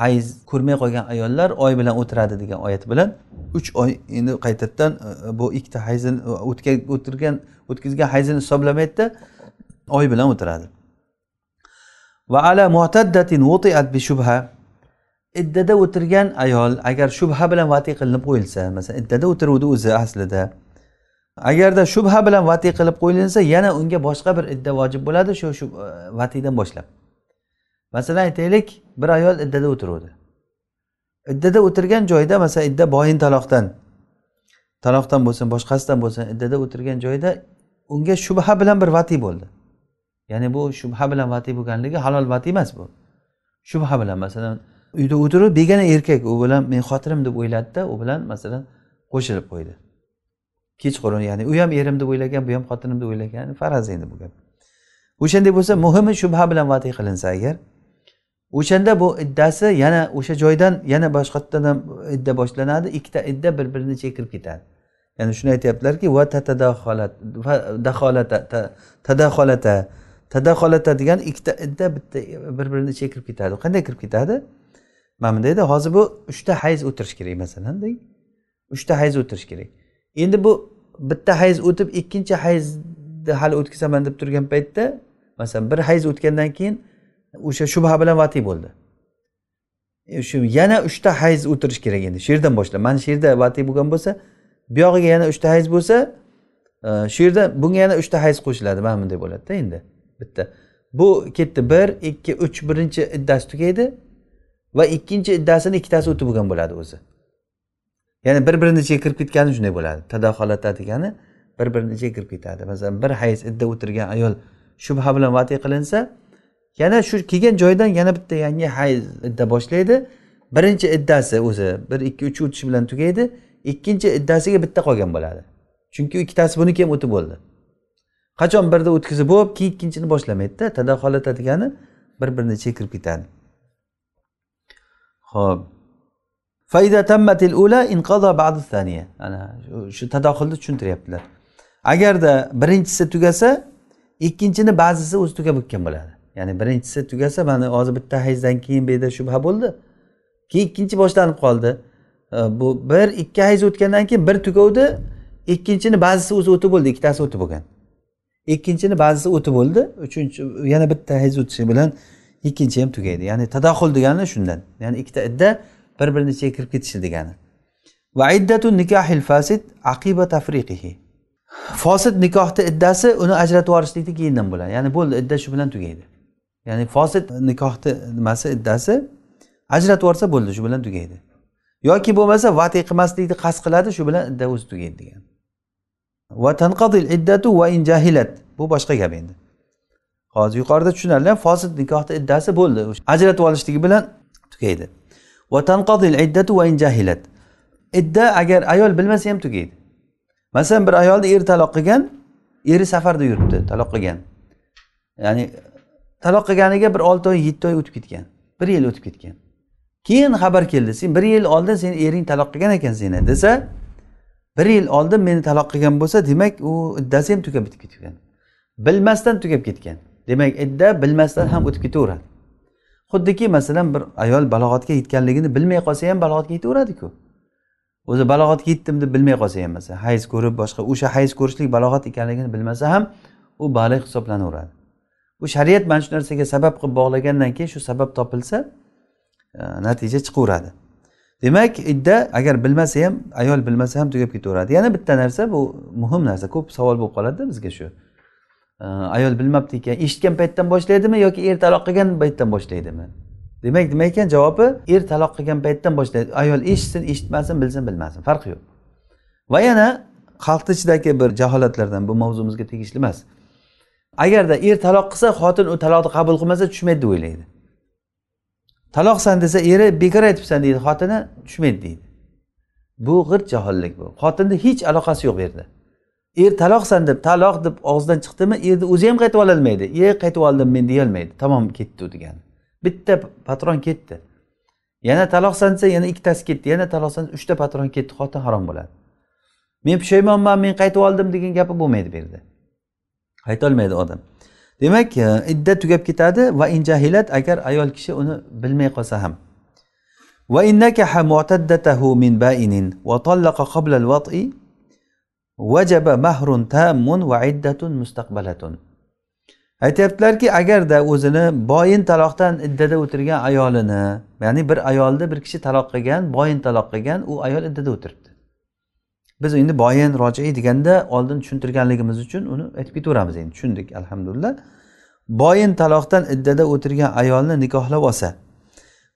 hayz ko'rmay qolgan ayollar oy bilan o'tiradi degan oyat bilan uch oy endi qaytadan e, bu ikkita hayzini e, o'tirgan o'tkazgan hayzini hisoblamaydida oy bilan o'tiradi. Va ala mu'taddatin wutiat bi shubha. Iddada o'tirgan ayol agar shubha bilan vati qilinib qo'yilsa masalan iddada o'tiruvdi o'zi aslida agarda shubha bilan vatiy qilib qo'yilinsa yana unga boshqa bir idda vojib bo'ladi shu shu e, vatiydan boshlab. Masalan aytaylik bir ayol iddada o'tiruvdi. Iddada o'tirgan joyda masalan idda boyin taloqdan taloqdan bo'lsin boshqasidan bo'lsin iddada o'tirgan joyda unga shubha bilan bir vatiy bo'ldi. Ya'ni bu shubha bilan vatiy bo'lganligi halol vatiy emas bu. Shubha bilan masalan uyda o'tirib begona erkak u bilan men xotinim deb o'yladida u bilan masalan qo'shilib qo'ydi. Kechqurun ya'ni u ham erim deb o'ylagan bu ham xotinim deb o'ylagan faraz endi bu gap. O'shanday bo'lsa muhimi shubha bilan vati qilinsa agar o'shanda bu iddasi yana o'sha joydan yana boshqatdan ham idda boshlanadi ikkita idda bir birini chekirib ketadi. Ya'ni shuni aytyaptilarki va tadaholata tadaholata tadaholata degan ikkita idda bitta bir birini chekirib ketadi. Qanday kirib ketadi? Mana bundayda edi hozir bu uchta hayz o'tirish kerak masalan uchta hayz o'tirish kerak. Endi bu bitta hayz o'tib ikkinchi hayzni hali o'tkazaman deb turgan paytda masalan bir hayz o'tgandan keyin o'sha shubha bilan vatiy bo'ldi. E, shu yana uchta hayz o'tirish kerak endi shu yerdan boshlab. Mana shu yerda vatiy bo'lgan bo'lsa buyog'iga yana uchta hayz bo'lsa e, shu yerda bunga yana uchta hayz qo'shiladi mana bunday bo'ladida endi bitta. Bu ketdi bir ikki uch birinchi iddasi tugaydi va ikkinchi iddasini ikkitasi o'tib bo'lgan bo'ladi o'zi. Ya'ni bir birini ichiga kirib ketgani shunday bo'ladi. Tadaholata degani bir birini ichiga kirib ketadi. Masalan bir hayz idda o'tirgan ayol shubha bilan vati qilinsa yana shu kelgan joydan yana bitta yangi hayz idda boshlaydi. Birinchi iddasi o'zi bir ikki uch o'tishi bilan tugaydi. Ikkinchi iddasiga bitta qolgan bo'ladi. Chunki ikkitasi buniki ham o'tib bo'ldi. Qachon birda o'tkazib bo'lib keyin ikkinchini boshlamaydida. Tadaholata degani bir birini ichiga kirib ketadi. Ho'p ana shu tadaxulni tushuntiryaptilar. Agarda birinchisi tugasa ikkinchini ba'zisi o'zi tugab o'tgan bo'ladi. Ya'ni birinchisi tugasa mana hozir bitta hayzdan keyin bu yerda shubha bo'ldi. Keyin ikkinchi boshlanib qoldi. Bu bir ikki hayz o'tgandan keyin bir tugavdi ikkinchini ba'zisi o'zi o'tib bo'ldi ikkitasi o'tib bo'lgan. Ikkinchini ba'zisi o'tib bo'ldi uchinchi yana bitta hayz o'tishi bilan ikkinchi ham tugaydi. Ya'ni tadaxul degani shundan. Ya'ni ikkita idda bir birini ichiga kirib ketishi degani. Va iddatu nikohil fasid aqiba tafriqihi. Fosid nikohni iddasi uni ajratib yuborishlikni keyindan bo'ladi. Ya'ni bo'ldi idda shu bilan tugaydi. Ya'ni fosid nikohni nimasi iddasi ajratib yuborsa bo'ldi shu bilan tugaydi. Yoki bo'lmasa vati qilmaslikni qasd qiladi shu bilan idda o'zi tugaydi degan va tanqadil iddatu va in jahilat. Bu boshqa gap endi. Hozir yuqorida tushunarli fosid nikohni iddasi bo'ldi ajratib olishligi bilan tugaydi. Va iddatu va in jahilat idda agar ayol bilmasa ham tugaydi masalan bir ayolni eri taloq qilgan eri safarda yuribdi taloq qilgan ya'ni taloq qilganiga bir olti oy yetti oy o'tib ketgan bir yil o'tib ketgan keyin xabar keldi sen bir yil oldin seni ering taloq qilgan ekan seni desa bir yil oldin meni taloq qilgan bo'lsa demak u iddasi ham tugab bitib ketgan bilmasdan tugab ketgan demak idda bilmasdan ham o'tib ketaveradi xuddiki masalan bir ayol balog'atga yetganligini bilmay qolsa ham balog'atga yetaveradiku. O'zi balog'atga yetdim deb bilmay qolsa ham masalan hayz ko'rib boshqa o'sha hayz ko'rishlik balog'at ekanligini bilmasa ham u baliq hisoblanaveradi bu shariat mana shu narsaga sabab qilib bog'lagandan keyin shu sabab topilsa e, natija chiqaveradi. Demak idda agar bilmasa ham ayol bilmasa ham tugab ketaveradi. Yana bitta narsa bu muhim narsa ko'p savol bo'lib qoladida bizga shu. Ayol bilmabdi ekan eshitgan paytdan boshlaydimi yoki er taloq qilgan paytdan boshlaydimi? Demak nima ekan javobi? Er taloq qilgan paytdan boshlaydi. Ayol eshitsin eshitmasin bilsin bilmasin. Farqi yo'q. Va yana xalqni ichidagi bir jaholatlardan bu mavzumizga tegishli emas. Agarda er taloq qilsa xotin u taloqni qabul qilmasa tushmaydi deb o'ylaydi. Taloqsan desa eri bekor aytibsan deydi xotini tushmaydi deydi. Bu g'irt jahollik bu. Xotinni hech aloqasi yo'q bu yerda. Er taloqsan deb taloq deb og'zidan chiqdimi erni o'zi ham qaytib ololmaydi. E qaytib oldim men deyolmaydi. Tamom ketdi u degani. Bitta patron ketdi. Yana taloqsan desa yana ikkitasi ketdi. Yana taloqsan uchta patron ketdi. Xotin harom bo'ladi. Men pushaymonman men qaytib oldim degan gapi bo'lmaydi bu yerda. Aytolmaydi odam. Demak e, idda tugab ketadi. Va injahilat agar ayol kishi uni bilmay qolsa ham. Va innakaha mu'taddatahu min bainin va tallaqa qabla al-wat'i vajaba mahrun tammun va iddatun mustaqbalatun. Aytyaptilarki agarda o'zini boyin taloqdan iddada o'tirgan ayolini ya'ni bir ayolni bir kishi taloq qilgan boyin taloq qilgan u ayol iddada o'tiribdi. Biz endi boyin rojiiy deganda oldin tushuntirganligimiz uchun uni aytib ketaveramiz endi. Tushundik alhamdulillah. Boyin taloqdan iddada o'tirgan ayolni nikohlab olsa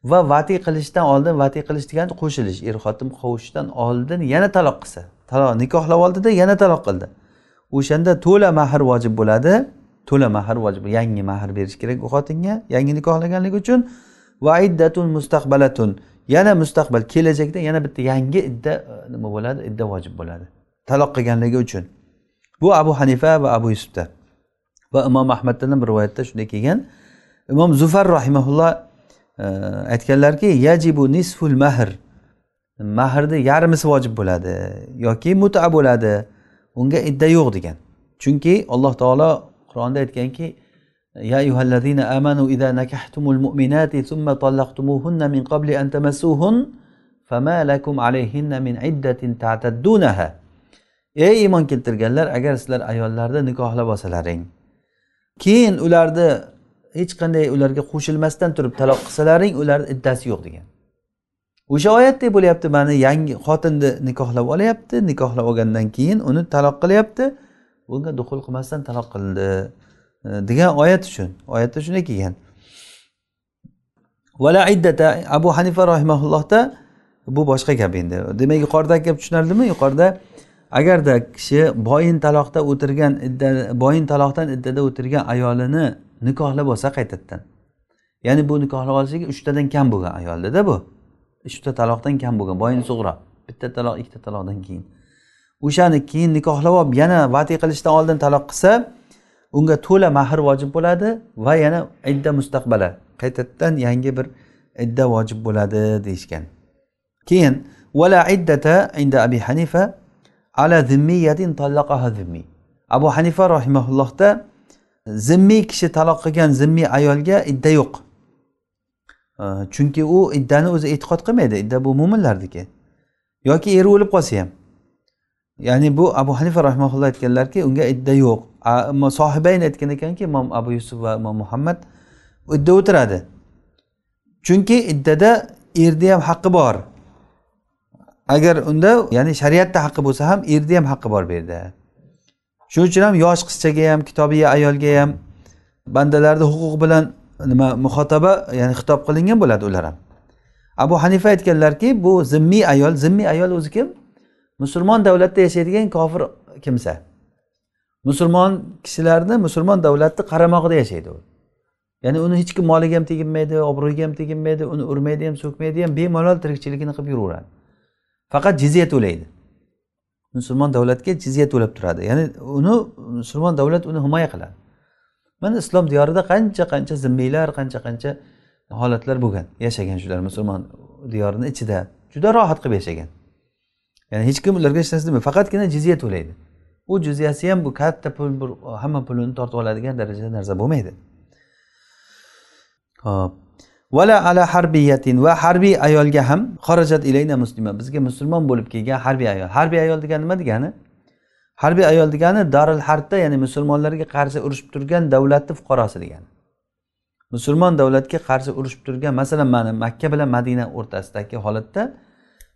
va vatiy qilishdan oldin vatiy qilish degani qo'shilish er xotin qovushishdan oldin yana taloq qilsa taloq nikohlab oldida yana taloq qildi. O'shanda to'la mahr vojib bo'ladi. To'la mahr vojib yangi mahr berish kerak u xotinga yangi nikohlaganligi uchun. Va iddatun mustaqbalatun yana mustaqbal kelajakda yana bitta yangi idda e, nima bo'ladi? Idda vojib bo'ladi. Taloq qilganligi uchun. Bu abu hanifa va abu yusufda. Va imom ahmaddan ham rivoyatda shunday kelgan. Imom zufar rahimaulloh e, aytganlarki yajibu nisful mahr. mahrni yarmisi vojib bo'ladi yoki muta bo'ladi unga idda yo'q degan chunki alloh taolo qur'onda aytganki يا أيها الذين آمنوا إذا نكحتم المؤمنات ثم طلقتموهن من قبل أن تمسوهن فما لكم عليهن من عدة تعتدونها ey iymon keltirganlar agar sizlar ayollarni nikohlab olsalaring keyin ularni hech qanday ularga qo'shilmasdan turib taloq qilsalaring ularni iddasi yo'q degan O'sha oyatdek bo'lyapti mani yangi xotinni nikohlab olyapti nikohlab olgandan keyin uni taloq qilyapti. Bunga duxul qilmasdan taloq qildi e, degan oyat uchun oyatda shunday kelgan. Vala iddata abu hanifa rahimaullohda bu boshqa gap endi. Demak yuqoridagi gap tushunarlimi? Yuqorida agarda kishi boyin taloqda o'tirgan idda boyin taloqdan iddada o'tirgan ayolini nikohlab olsa qaytadan. Ya'ni bu nikohlab olishligi uchtadan kam bo'lgan ayoldada bu. Uchta taloqdan kam bo'lgan boyin sug'ro bitta taloq ikkita taloqdan keyin. O'shani keyin nikohlab olib yana vati qilishdan oldin taloq qilsa unga to'la mahr vojib bo'ladi va yana idda mustaqbala. Qaytadan yangi bir idda vojib bo'ladi deyishgan. Keyin vala iddata inda abi hanifa ala zimmiyatin tallaqaha zimmiy abu hanifa rahimaullohda zimmiy kishi taloq qilgan zimmiy ayolga idda yo'q. Chunki u iddani o'zi e'tiqod qilmaydi. Idda bu mo'minlarniki yoki eri o'lib qolsa ham. Ya'ni bu abu hanifa rahmaulloh aytganlarki unga idda yo'q. Sohibayn aytgan ekanki imom abu yusuf va imom muhammad idda o'tiradi. Chunki iddada erni ham haqqi bor. Agar unda ya'ni shariatda haqqi bo'lsa ham erni ham haqqi bor bu yerda. Shuning uchun ham yosh qizchaga ham kitobiya ayolga ham bandalarni huquqi bilan nima muhotaba ya'ni xitob qilingan bo'ladi ular ham. Abu hanifa aytganlarki bu zimmiy ayol zimmiy ayol o'zi kim? Musulmon davlatda yashaydigan kofir kimsa? Musulmon kishilarni musulmon davlatni qaramog'ida yashaydi u. Ya'ni uni hech kim moliga ham teginmaydi obro'yiga ham teginmaydi uni urmaydi ham so'kmaydi ham bemalol tirikchiligini qilib yuraveradi. Faqat jizya to'laydi musulmon davlatga jizya to'lab turadi. Ya'ni uni musulmon davlat uni himoya qiladi. Mana islom diyorida qancha qancha zimmiylar qancha qancha holatlar bo'lgan. Yashagan shular musulmon diyorini ichida juda rohat qilib yashagan. Ya'ni hech kim ularga hech narsa demaydi faqatgina jizya to'laydi. U jizyasi ham bu katta pul bir hamma pulini tortib oladigan darajada narsa bo'lmaydi. Ho'p vala ala harbiyatin va harbiy ayolga ham xorajat ilayna muslima. Bizga musulmon bo'lib kelgan harbiy ayol. Harbiy ayol degani nima degani? Harbiy ayol degani daril harbda ya'ni musulmonlarga qarshi urushib turgan davlatni fuqarosi degani. Musulmon davlatga qarshi urushib turgan masalan mana makka bilan madina o'rtasidagi holatda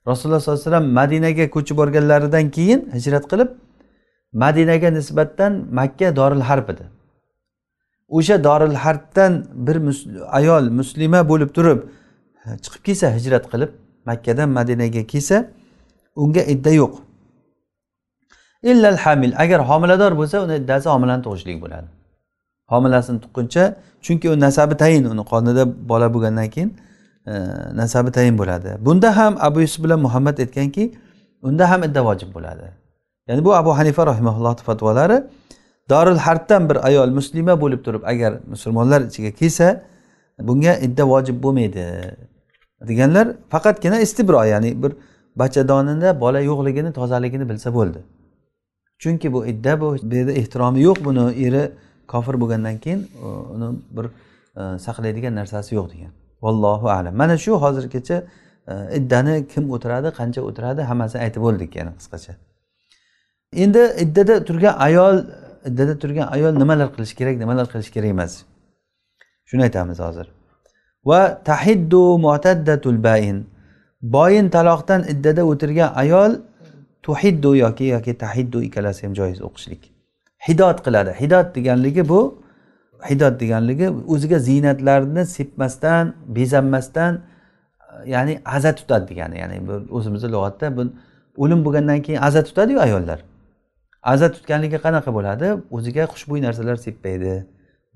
rasululloh sollallohu alayhi vasallam madinaga ko'chib borganlaridan keyin hijrat qilib madinaga nisbatan makka doril harb edi. O'sha doril harbdan bir ayol muslima bo'lib turib chiqib kelsa hijrat qilib makkadan madinaga kelsa unga idda yo'q. Illal hamil agar homilador bo'lsa uni iddasi homilani tug'ishlik bo'ladi. Homilasini tuqquncha chunki u nasabi tayin uni qonida bola bo'lgandan keyin e, nasabi tayin bo'ladi. Bunda ham abu yusuf bilan muhammad aytganki unda ham idda vojib bo'ladi. Ya'ni bu abu hanifa rahimaullohni fatvolari dorul harbdan bir ayol muslima bo'lib turib agar musulmonlar ichiga kelsa bunga idda vojib bo'lmaydi deganlar faqatgina istibro ya'ni bir bachadonida bola yo'qligini tozaligini bilsa bo'ldi. Chunki bu idda bu bu yerda ehtiromi yo'q. Buni eri kofir bo'lgandan keyin uni bir e, saqlaydigan narsasi yo'q degan. Vallohu alam. Mana shu hozirgacha e, iddani kim o'tiradi qancha o'tiradi hammasini aytib bo'ldik yana qisqacha. Endi iddada turgan ayol iddada turgan ayol nimalar qilish kerak nimalar qilish kerak emas? Shuni aytamiz hozir. Va tahiddu mu'taddatul bain. Boyin taloqdan iddada o'tirgan ayol tuhiddu yoki yoki tahiddu ikkalasi ham joiz o'qishlik. Hidot qiladi. Hidot deganligi bu hidot deganligi o'ziga ziynatlarni sepmasdan bezanmasdan ya'ni aza tutadi degani ya'ni o'zimizni lug'atda bu o'lim bo'lgandan keyin aza tutadiyu ayollar. Aza tutganligi qanaqa bo'ladi? O'ziga xushbo'y narsalar sepmaydi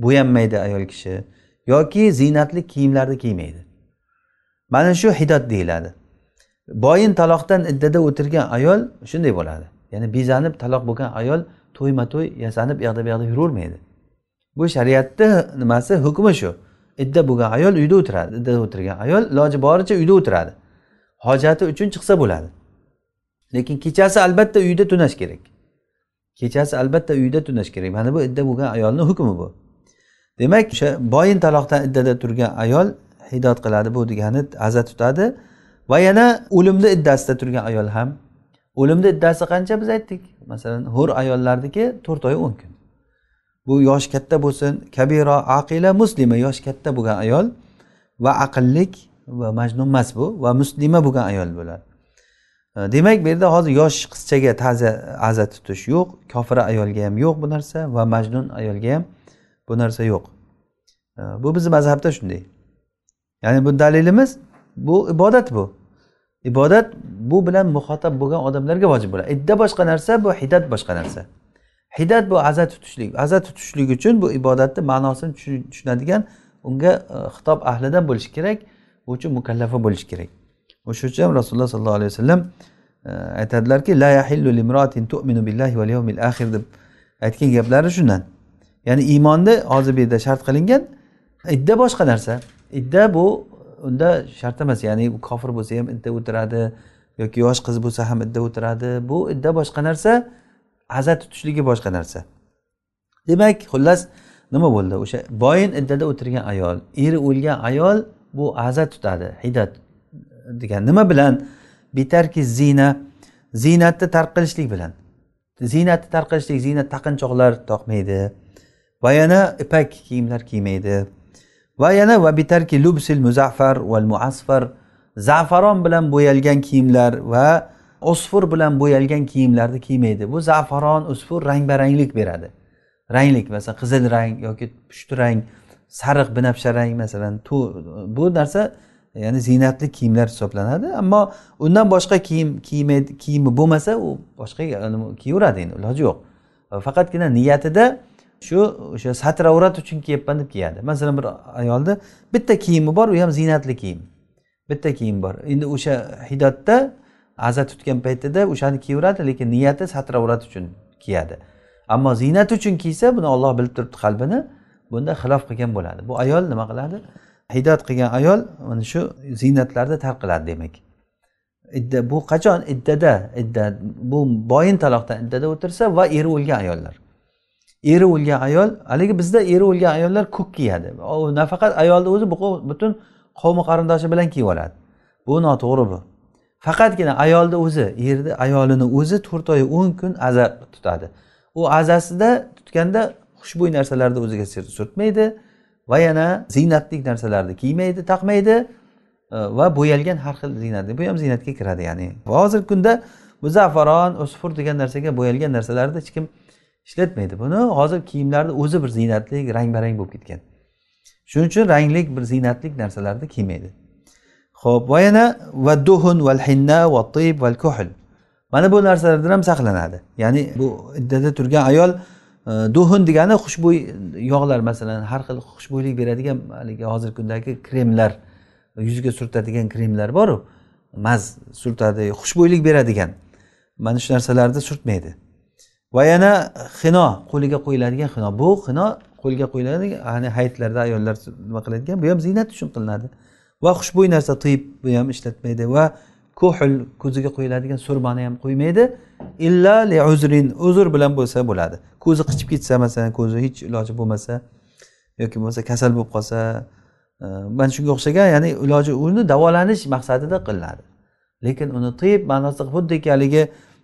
bo'yanmaydi ayol kishi yoki ziynatli kiyimlarni kiymaydi. Mana shu hidod deyiladi. Boyin taloqdan iddada o'tirgan ayol shunday bo'ladi. Ya'ni bezanib taloq bo'lgan ayol to'yma to'y yasanib u yoqda bu yoqda yuravermaydi bu shariatni nimasi hukmi shu. Idda bo'lgan ayol uyda o'tiradi iddada o'tirgan ayol iloji boricha uyda o'tiradi. Hojati uchun chiqsa bo'ladi. Lekin kechasi albatta uyda tunash kerak. Kechasi albatta uyda tunash kerak. Mana bu idda bo'lgan ayolni hukmi bu. Demak o'sha boyin taloqdan iddada turgan ayol hidot qiladi bu degani aza tutadi. Va yana o'limni iddasida turgan ayol ham o'limni iddasi qancha biz aytdik? Masalan hur ayollarniki to'rt oy o'n kun. Bu yoshi katta bo'lsin kabiro aqila muslima yoshi katta bo'lgan ayol va aqllik va majnun emas bu va muslima bo'lgan ayol bo'ladi. E, demak bu yerda hozir yosh qizchaga ta'za aza tutish yo'q kofira ayolga ham yo'q bu narsa va majnun ayolga ham bu narsa yo'q. E, bu bizni mazhabda shunday. Ya'ni bu dalilimiz bu ibodat bu. Ibodat bu bilan muxotab bo'lgan odamlarga vojib bo'ladi. Idda boshqa narsa bu hidat boshqa narsa. Hidat bu aza tutishlik aza tutishlik uchun bu ibodatni ma'nosini tushunadigan unga e, xitob ahlidan bo'lishi kerak u uchun mukallafa bo'lishi kerak. O'sha uchun rasululloh sollallohu alayhi vasallam e, aytadilarki la yahillu limroatin tu'minu billahi val yawmil axir deb aytgan gaplari shundan. Ya'ni iymonni hozir bu yerda shart qilingan idda boshqa narsa. Idda bu unda shart emas. Ya'ni u kofir bo'lsa ham idda o'tiradi yoki yosh qiz bo'lsa ham idda o'tiradi. Bu idda boshqa narsa aza tutishligi boshqa narsa. Demak xullas nima bo'ldi? O'sha boyin iddada o'tirgan ayol eri o'lgan ayol bu aza tutadi hidat degan. Nima bilan? Bitarki zina ziynatni tark qilishlik bilan. Ziynatni tark qilishlik ziynat taqinchoqlar toqmaydi. Va yana ipak kiyimlar kiymaydi. Va yana va bitarki lubsil muzaffar val muasfar zafaron bilan bo'yalgan kiyimlar va usfur bilan bo'yalgan kiyimlarni kiymaydi. Bu zafaron usfur rang baranglik beradi. Ranglik masalan qizil rang yoki pushti rang sariq binafsha rang masalan bu narsa ya'ni ziynatli kiyimlar hisoblanadi. Ammo undan boshqa kiyim kiymaydi kiyimi bo'lmasa u boshqa kiyaveradi endi iloji yo'q. Faqatgina niyatida shu o'sha satr avrat uchun kiyapman deb kiyadi masalan bir ayolni bitta kiyimi bor u ham ziynatli kiyim. Bitta kiyim bor. Endi o'sha hidatda aza tutgan paytida o'shani kiyaveradi lekin niyati satr avrat uchun kiyadi. Ammo ziynat uchun kiysa buni olloh bilib turibdi qalbini bunda xilof qilgan bo'ladi. Bu ayol nima qiladi? Hidoyat qilgan ayol mana shu ziynatlarni tark qiladi demak. Idda bu qachon? Iddada idda bu boyin taloqdan iddada o'tirsa va eri o'lgan ayollar. Eri o'lgan ayol haligi bizda eri o'lgan ayollar ko'k kiyadi. Nafaqat ayolni o'zi butun qavmi qarindoshi bilan kiyib oladi. Bu noto'g'ri bu. Faqatgina ayolni o'zi erni ayolini o'zi to'rt oy o'n kun aza tutadi. U azasida tutganda xushbo'y narsalarni o'ziga surtmaydi va yana ziynatlik narsalarni kiymaydi taqmaydi e, va bo'yalgan har xil ziynat. Bu ham ziynatga kiradi ya'ni. Hozirgi kunda muzaffaron usfur degan narsaga bo'yalgan narsalarni hech kim ishlatmaydi buni. Hozir kiyimlarni o'zi bir ziynatli rang barang bo'lib ketgan. Shuning uchun ranglik bir ziynatlik narsalarni kiymaydi. Ho'p va yana va duhun val hinna va tib val kuhl. Mana bu narsalardan ham saqlanadi. Ya'ni bu iddada turgan ayol e, duhun degani xushbo'y yog'lar masalan har xil xushbo'ylik beradigan haligi hozirgi kundagi kremlar yuzga surtadigan kremlar boru maz surtadi xushbo'ylik beradigan. Mana shu narsalarni surtmaydi. Va yana xino qo'liga qo'yiladigan xino. Bu xino qo'lga qo'yiladigan ya'ni hayitlarda ayollar nima qiladigan bu ham ziynat uchun qilinadi. Va xushbo'y narsa tiyib bu ham ishlatmaydi. Va kohl ko'ziga qo'yiladigan surmani ham qo'ymaydi. Illa li uzrin uzr bilan bo'lsa bo'ladi. Ko'zi qichib ketsa masalan ko'zi hech iloji bo'lmasa yoki bo'lmasa kasal bo'lib qolsa e, mana shunga o'xshagan ya'ni iloji uni davolanish maqsadida qilinadi. Lekin uni tiyib ma'nosida xuddiki haligi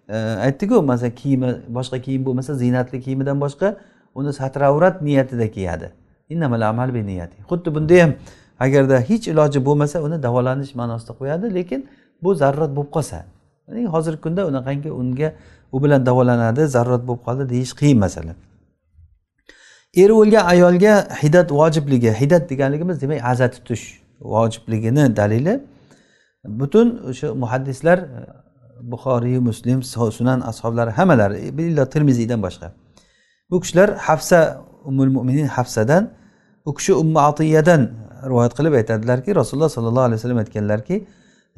Э, aytdiku masalan kiyimi boshqa kiyim bo'lmasa ziynatli kiyimidan boshqa uni satravrat niyatida kiyadi. Xuddi bunda ham agarda hech iloji bo'lmasa uni davolanish ma'nosida qo'yadi lekin bu zarurat bo'lib qolsa. Hozirgi kunda unaqangi unga u bilan davolanadi zarurat bo'lib qoldi deyish qiyin masala. Eri o'lgan ayolga hidat vojibligi hidat deganligimiz demak aza tutish vojibligini dalili. Butun o'sha muhaddislar buxoriy muslim sunan ashoblari hammalari e, illo termiziydan boshqa. Bu kishilar hafsa umul mo'minin hafsadan u kishi umma atiyadan rivoyat qilib aytadilarki rasululloh sollallohu alayhi vasallam aytganlarki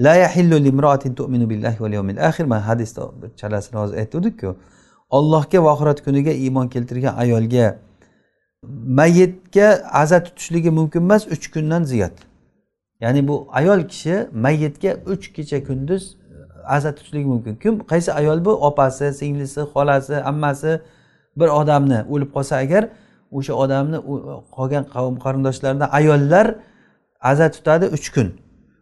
la yahillu limroatin tu'minu billahi val yawmil akhir. Man hadisda chalasini hozir aytgandikku ollohga va oxirat kuniga iymon keltirgan ayolga mayyitga aza tutishligi mumkin emas uch kundan ziyod. Ya'ni bu ayol kishi mayyitga uch kecha kunduz aza tutishligi mumkin. Kim qaysi ayol bu? Opasi singlisi xolasi ammasi bir odamni o'lib qolsa agar o'sha odamni qolgan qavm qarindoshlaridan ayollar aza tutadi uch kun.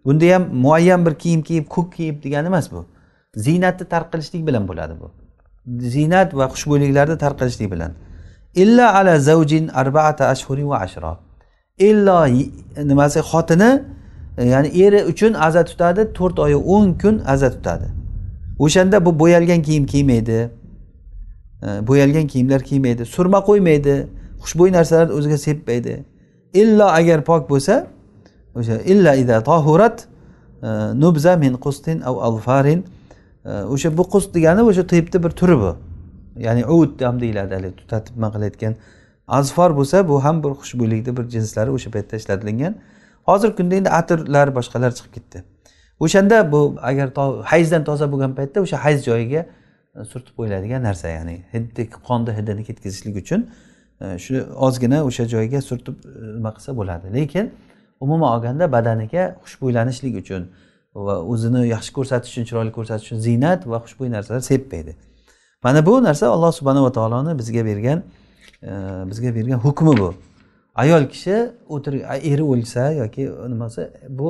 Bunda ham muayyan bir kiyim kiyib ko'k kiyib degani emas bu. Ziynatni tark qilishlik bilan bo'ladi bu. Ziynat va xushbo'yliklarni tarqalishlik bilan. Illa ala zavjin arbaata ashhuri va ashro. Illo nimasi xotini E, ya'ni eri uchun aza tutadi to'rt oy o'n kun aza tutadi. O'shanda bu bo'yalgan kiyim kiymaydi e, bo'yalgan kiyimlar kiymaydi surma qo'ymaydi xushbo'y narsalarni o'ziga sepmaydi. Illo agar pok bo'lsa o'sha illa ida tohurat e, nubza min qustin av alfarin. O'sha bu qust degani o'sha tibni bir turi bu. Ya'ni ud ham deyiladi haligi tutatib nima qilayotgan azfor bo'lsa bu ham bir xushbo'ylikni bir jinslari o'sha paytda ishlatilingan. Hozirgi kunda endi atirlar boshqalar chiqib ketdi. O'shanda bu agar hayzdan toza bo'lgan paytda o'sha hayz joyiga e, surtib qo'yiladigan narsa ya'ni hidni qonni hidini ketkazishlik uchun e, shu ozgina o'sha joyga surtib e, nima qilsa bo'ladi. Lekin umuman olganda badaniga xushbo'ylanishlik uchun va o'zini yaxshi ko'rsatish uchun chiroyli ko'rsatish uchun ziynat va xushbo'y narsalar sepmaydi mana bu narsa alloh subhanava taoloni bizga bergan bizga bergan hukmi bu. Ayol kishi o'tir eri o'lsa yoki nimasi bu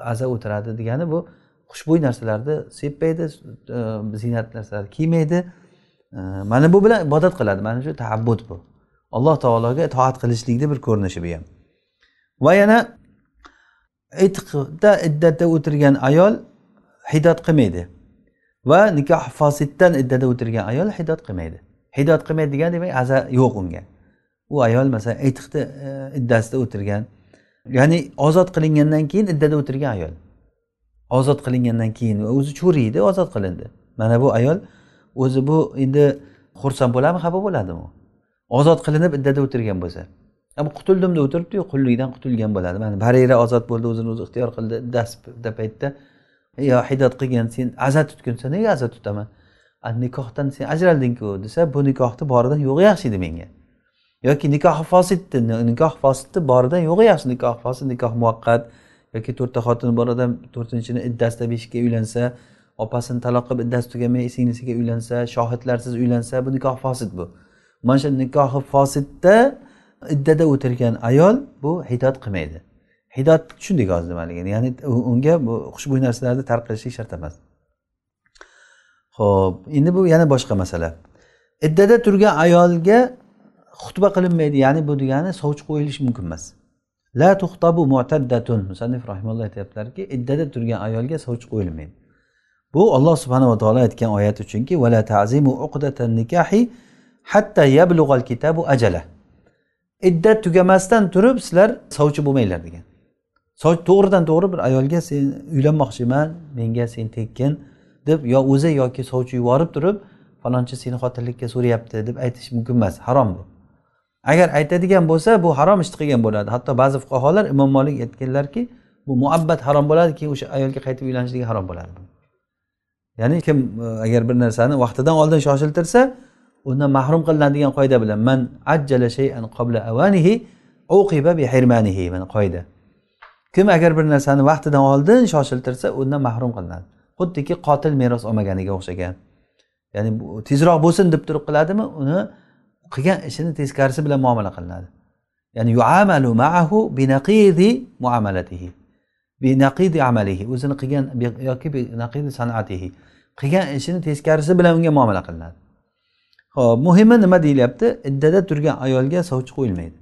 aza o'tiradi degani bu xushbo'y narsalarni sepmaydi e, ziynat narsalarni kiymaydi. E, mana bu bilan ibodat qiladi. Mana shu taabbud bu. Alloh taologa itoat qilishlikni bir ko'rinishi bu ham. Va yana itqda iddatda o'tirgan ayol hidot qilmaydi. Va nikoh fosiddan iddada o'tirgan ayol hidot qilmaydi. Hidot qilmaydi degani demak aza yo'q unga. U ayol masalan aytiqni e, iddasida o'tirgan. Ya'ni ozod qilingandan keyin iddada o'tirgan ayol. Ozod qilingandan keyin o'zi cho'riydi ozod qilindi. Mana bu ayol o'zi bu endi xursand bo'ladimi xafa bo'ladimi? Ozod qilinib iddada o'tirgan bo'lsa. Bu qutuldim deb o'tiribdiyu qullikdan qutulgan bo'ladi. Mana barira ozod bo'ldi o'zini o'zi ixtiyor qildi dasda paytda yo hidat qilgan sen aza tutgunsan nega aza tutaman? Nikohdan sen ajraldingku desa bu nikohni boridan yo'g'i yaxshi edi menga. Yoki nikoh fosidni nikoh fosidni boridan yo'g'i yaxshi nikoh fosid nikoh muvaqqat yoki to'rtta xotini bor odam to'rtinchini iddasida beshikka uylansa opasini taloq qilib iddasi tugamay singlisiga uylansa shohidlarsiz uylansa bu nikoh fosid bu. Mana shu nikohi fosidda iddada o'tirgan ayol bu hidot qilmaydi. Hidot tushundik hozir nimaligini ya'ni unga bu xushbo'y narsalarni tarqalishlik shart emas. Ho'p endi bu yana boshqa masala. Iddada turgan ayolga xutba qilinmaydi ya'ni bu degani sovchi qo'yilishi mumkin emas. La tuxtabu mu'taddatun. Musannif rahimalloh aytyaptilarki iddada turgan ayolga sovchi qo'yilmaydi. Bu olloh subhanava taolo aytgan oyat uchunki vala tazimu uqdatan nikahi hatta yablug'al kitabu ajala. Iddat tugamasdan turib sizlar sovchi bo'lmanglar degan. To'g'ridan to'g'ri bir ayolga sen uylanmoqchiman menga sen tekkin deb yo o'zi yoki sovchi yuborib turib falonchi seni xotinlikka so'rayapti deb aytish mumkin emas harom bu. Agar aytadigan bo'lsa bu harom ishni qilgan bo'ladi. Hatto ba'zi fuqarolar imom molik aytganlarki bu muabbat harom bo'ladi keyin o'sha ayolga qaytib uylanishligi harom bo'ladi ya'ni kim e, agar bir narsani vaqtidan oldin shoshiltirsa undan mahrum qilinadigan qoida bilan man ajjala shay'an qabla avanihi uqiba bi hirmanihi mana qoida. Kim agar bir narsani vaqtidan oldin shoshiltirsa undan mahrum qilinadi. Xuddiki qotil meros olmaganiga o'xshagan. Ya'ni tezroq bo'lsin deb turib qiladimi uni qilgan ishini teskarisi bilan muomala qilinadi. Ya'ni yuamalu maahu binaqidi muamalatihi. Binaqidi amalihi o'zini qilgan yoki binaqidi sanatihi. Qilgan ishini teskarisi bilan unga muomala qilinadi. Ho'p muhimi nima deyilyapti? Iddada turgan ayolga sovchi qo'yilmaydi.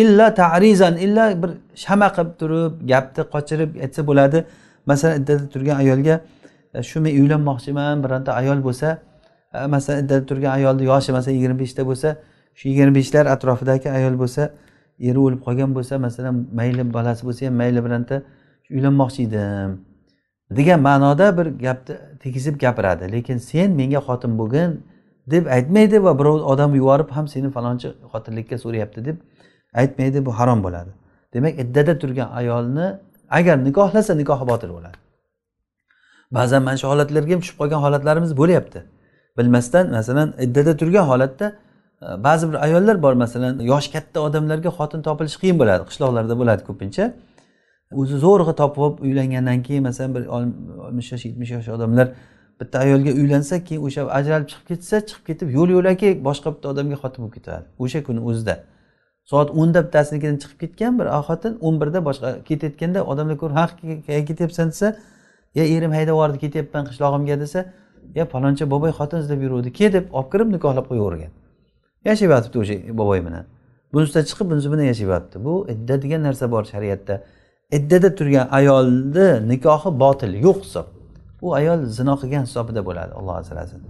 Illa tarizan illa bir shama qilib turib gapni qochirib aytsa bo'ladi. Masalan iddada turgan ayolga shu men uylanmoqchiman bironta ayol bo'lsa Э, masalan iddada turgan ayolni yoshi masalan yigirma beshda bo'lsa shu yigirma beshlar atrofidagi ayol bo'lsa eri o'lib qolgan bo'lsa masalan mayli bolasi bo'lsa ham mayli bironta uylanmoqchi edim. Degan ma'noda bir gapni tegizib gapiradi. Lekin sen menga xotin bo'lgin deb aytmaydi va birov odam yuborib ham seni falonchi xotinlikka so'rayapti deb aytmaydi bu harom bo'ladi. Demak iddada turgan ayolni agar nikohlasa nikohi botil bo'ladi. Ba'zan mana shu holatlarga ham tushib qolgan holatlarimiz bo'lyapti. Bilmasdan masalan iddada turgan holatda e, ba'zi bir ayollar bor masalan yoshi katta odamlarga xotin topilishi qiyin bo'ladi qishloqlarda bo'ladi ko'pincha. O'zi zo'rg'a topib olib uylangandan keyin masalan bir oltmish yosh yetmish yosh odamlar bitta ayolga uylansa keyin o'sha ajralib chiqib ketsa chiqib ketib yo'l yo'lakay boshqa bitta odamga xotin bo'lib ketadi o'sha kuni o'zida. Soat o'nda bittasinikidan chiqib ketgan bir xotin o'n birda boshqa ketayotganda odamlar ko'rib ha qayerga ketyapsan desa ya erim haydab yubordi ketyapman qishlog'imga desa ye palonchi boboy xotin izlab yuruvdi. Ke deb olib kirib nikohlab qo'yavergan yashab yotibdi o'sha boboy bilan. Bunisidan chiqib bunisi bilan yashab yotibdi bu idda degan narsa bor shariatda. Iddada turgan ayolni nikohi botil yo'q hisob. U ayol zino qilgan hisobida bo'ladi olloh asrasin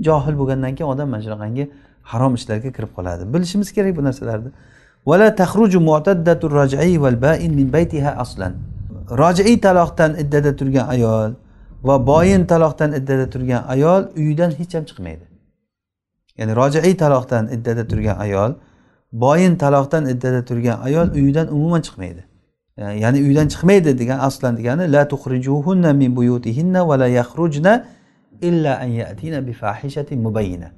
johil bo'lgandan keyin odam mana shunaqangi harom ishlarga kirib qoladi. Bilishimiz kerak bu narsalarni. Vala tahruju mu'taddatu raj'i val ba'in min baytiha aslan. Rojii taloqdan iddada turgan ayol va boyin taloqdan iddada turgan ayol uyidan hech ham chiqmaydi. Ya'ni rojiiy taloqdan iddada turgan ayol boyin taloqdan iddada turgan ayol uyidan umuman chiqmaydi. Ya'ni uydan chiqmaydi degan aslan degani la tukhrijuhunna min buyutihinna va la yakhrujna illa an yatina bi fahishatin mubayyina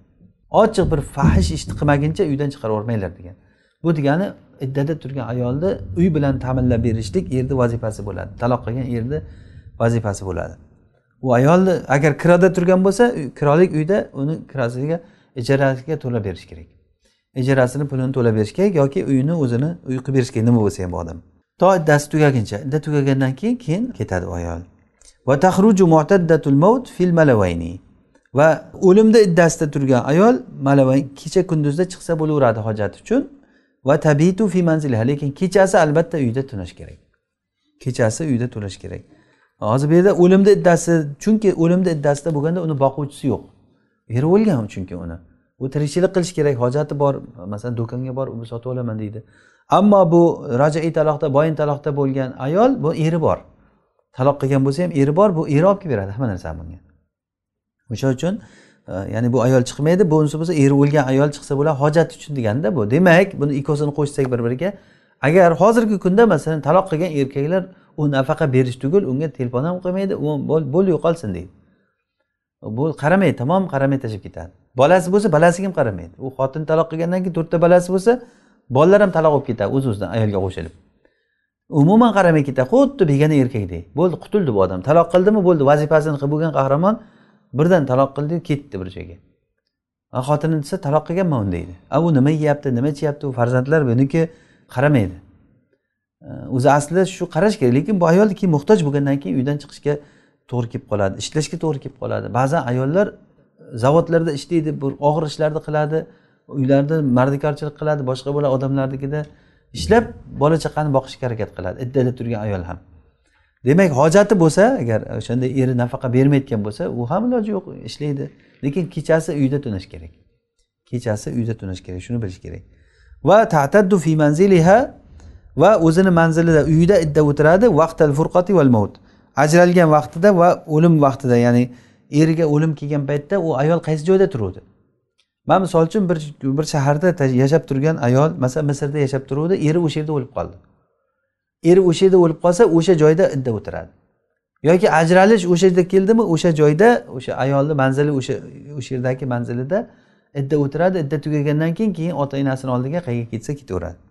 ochiq bir fahish ishni qilmaguncha uydan chiqarib yubormanglar degan. Bu degani iddada turgan ayolni uy bilan ta'minlab berishlik erni vazifasi bo'ladi taloq qilgan erni vazifasi bo'ladi. U ayolni agar kirada turgan bo'lsa kirolik uyda uni kirasiga ijarasiga to'lab berish kerak. Ijarasini pulini to'lab berish kerak yoki uyini o'zini uy qilib berish kerak. Nima bo'lsa ham bu odam. To iddasi tugaguncha idda tugagandan keyin keyin ketadi u ayol. Va tahruju fil va o'limda iddasida turgan ayol malavay kecha kunduzda chiqsa bo'laveradi hojat uchun. Va tabitu fi manzilha lekin kechasi albatta uyda tunash kerak. Kechasi uyda tunash kerak. Hozir bu yerda o'limni iddasi chunki o'limni iddasida bo'lganda uni boquvchisi yo'q. Eri o'lgan chunki uni. U tirikchilik qilish kerak hojati bor masalan do'konga borib uni sotib olaman deydi. Ammo bu rojaiy taloqda boyin taloqda bo'lgan ayol bu eri bor. Taloq qilgan bo'lsa ham eri bor bu eri olib kelib beradi hamma narsani bunga. O'sha uchun e, ya'ni bu ayol chiqmaydi bunisi bo'lsa eri o'lgan ayol chiqsa bo'ladi hojat uchun deganda bu. Demak buni ikkosini qo'shsak bir biriga agar hozirgi kunda masalan taloq qilgan erkaklar u nafaqa berish tugul unga telefon ham qilmaydi bo'l yo'qolsin deydi. Bu qaramaydi tamom qaramay tashlab ketadi. Bolasi bo'lsa bolasiga ham qaramaydi. U xotin taloq qilgandan keyin to'rtta bolasi bo'lsa bolalar ham taloq bo'lib ketadi o'z o'zidan ayolga qo'shilib. Umuman qaramay ketadi xuddi begona erkakdek bo'ldi qutuldi bu odam. Taloq qildimi? Bo'ldi. Vazifasini qilib bo'lgan qahramon birdan taloq qildi ketdi bir joyga. Xotini desa taloq qilganman uni deydi. A u nima yeyapti nima ichyapti u farzandlar buniki qaramaydi. O'zi aslida shu qarash kerak lekin bu ayol keyin muhtoj bo'lgandan keyin uydan chiqishga to'g'ri kelib qoladi ishlashga to'g'ri kelib qoladi. Ba'zan ayollar e, zavodlarda ishlaydi bir og'ir ishlarni qiladi uylarda mardikorchilik qiladi boshqa bola odamlarnikida ishlab bola chaqani boqishga harakat qiladi iddada turgan ayol ham. Demak hojati bo'lsa agar o'shanda eri nafaqa bermayotgan bo'lsa u ham iloji yo'q ishlaydi. Lekin kechasi uyda tunash kerak. Kechasi uyda tunash kerak shuni bilish kerak. Va tataddu fi manziliha va o'zini manzilida uyida idda o'tiradi vaqtal furqati val maut. Ajralgan vaqtida va o'lim vaqtida ya'ni eriga o'lim kelgan paytda u ayol qaysi joyda turuvdi? Man misol uchun bir bir shaharda yashab turgan ayol masalan misrda yashab turuvdi eri o'sha yerda o'lib qoldi. Eri o'sha yerda o'lib qolsa o'sha joyda idda o'tiradi. Yoki ajralish o'sha yerda keldimi o'sha joyda o'sha ayolni manzili o'sha o'sha yerdagi manzilida idda o'tiradi. Idda tugagandan keyin keyin ota enasini oldiga qayerga ketsa ketaveradi.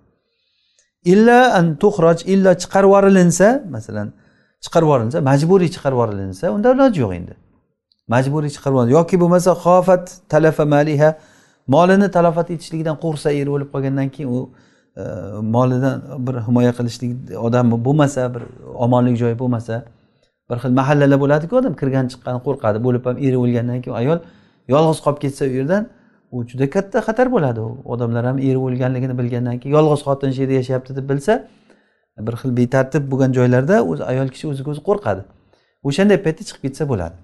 Illa an tuhroj illo chiqarib yuborilinsa masalan chiqarib yuborilinsa majburiy chiqarib yuborilinsa unda iloji yo'q endi. Majburiy chiqarib yoki bo'lmasa xofat talafa maliha molini talofat etishligidan qo'rqsa eri o'lib qolgandan keyin u e, molidan bir himoya qilishlik odami bo'lmasa bir omonlik joyi bo'lmasa bir xil mahallalar bo'ladiku odam kirgan chiqqan qo'rqadi bo'lib ham eri o'lgandan keyin ayol yolg'iz qolib ketsa u yerdan u juda katta xatar bo'ladi. U odamlar ham eri o'lganligini bilgandan keyin yolg'iz xotin shu yerda yashayapti deb bilsa bir xil betartib bo'lgan joylarda o'zi ayol kishi o'ziga o'zi qo'rqadi. O'shanday paytda chiqib ketsa bo'ladi.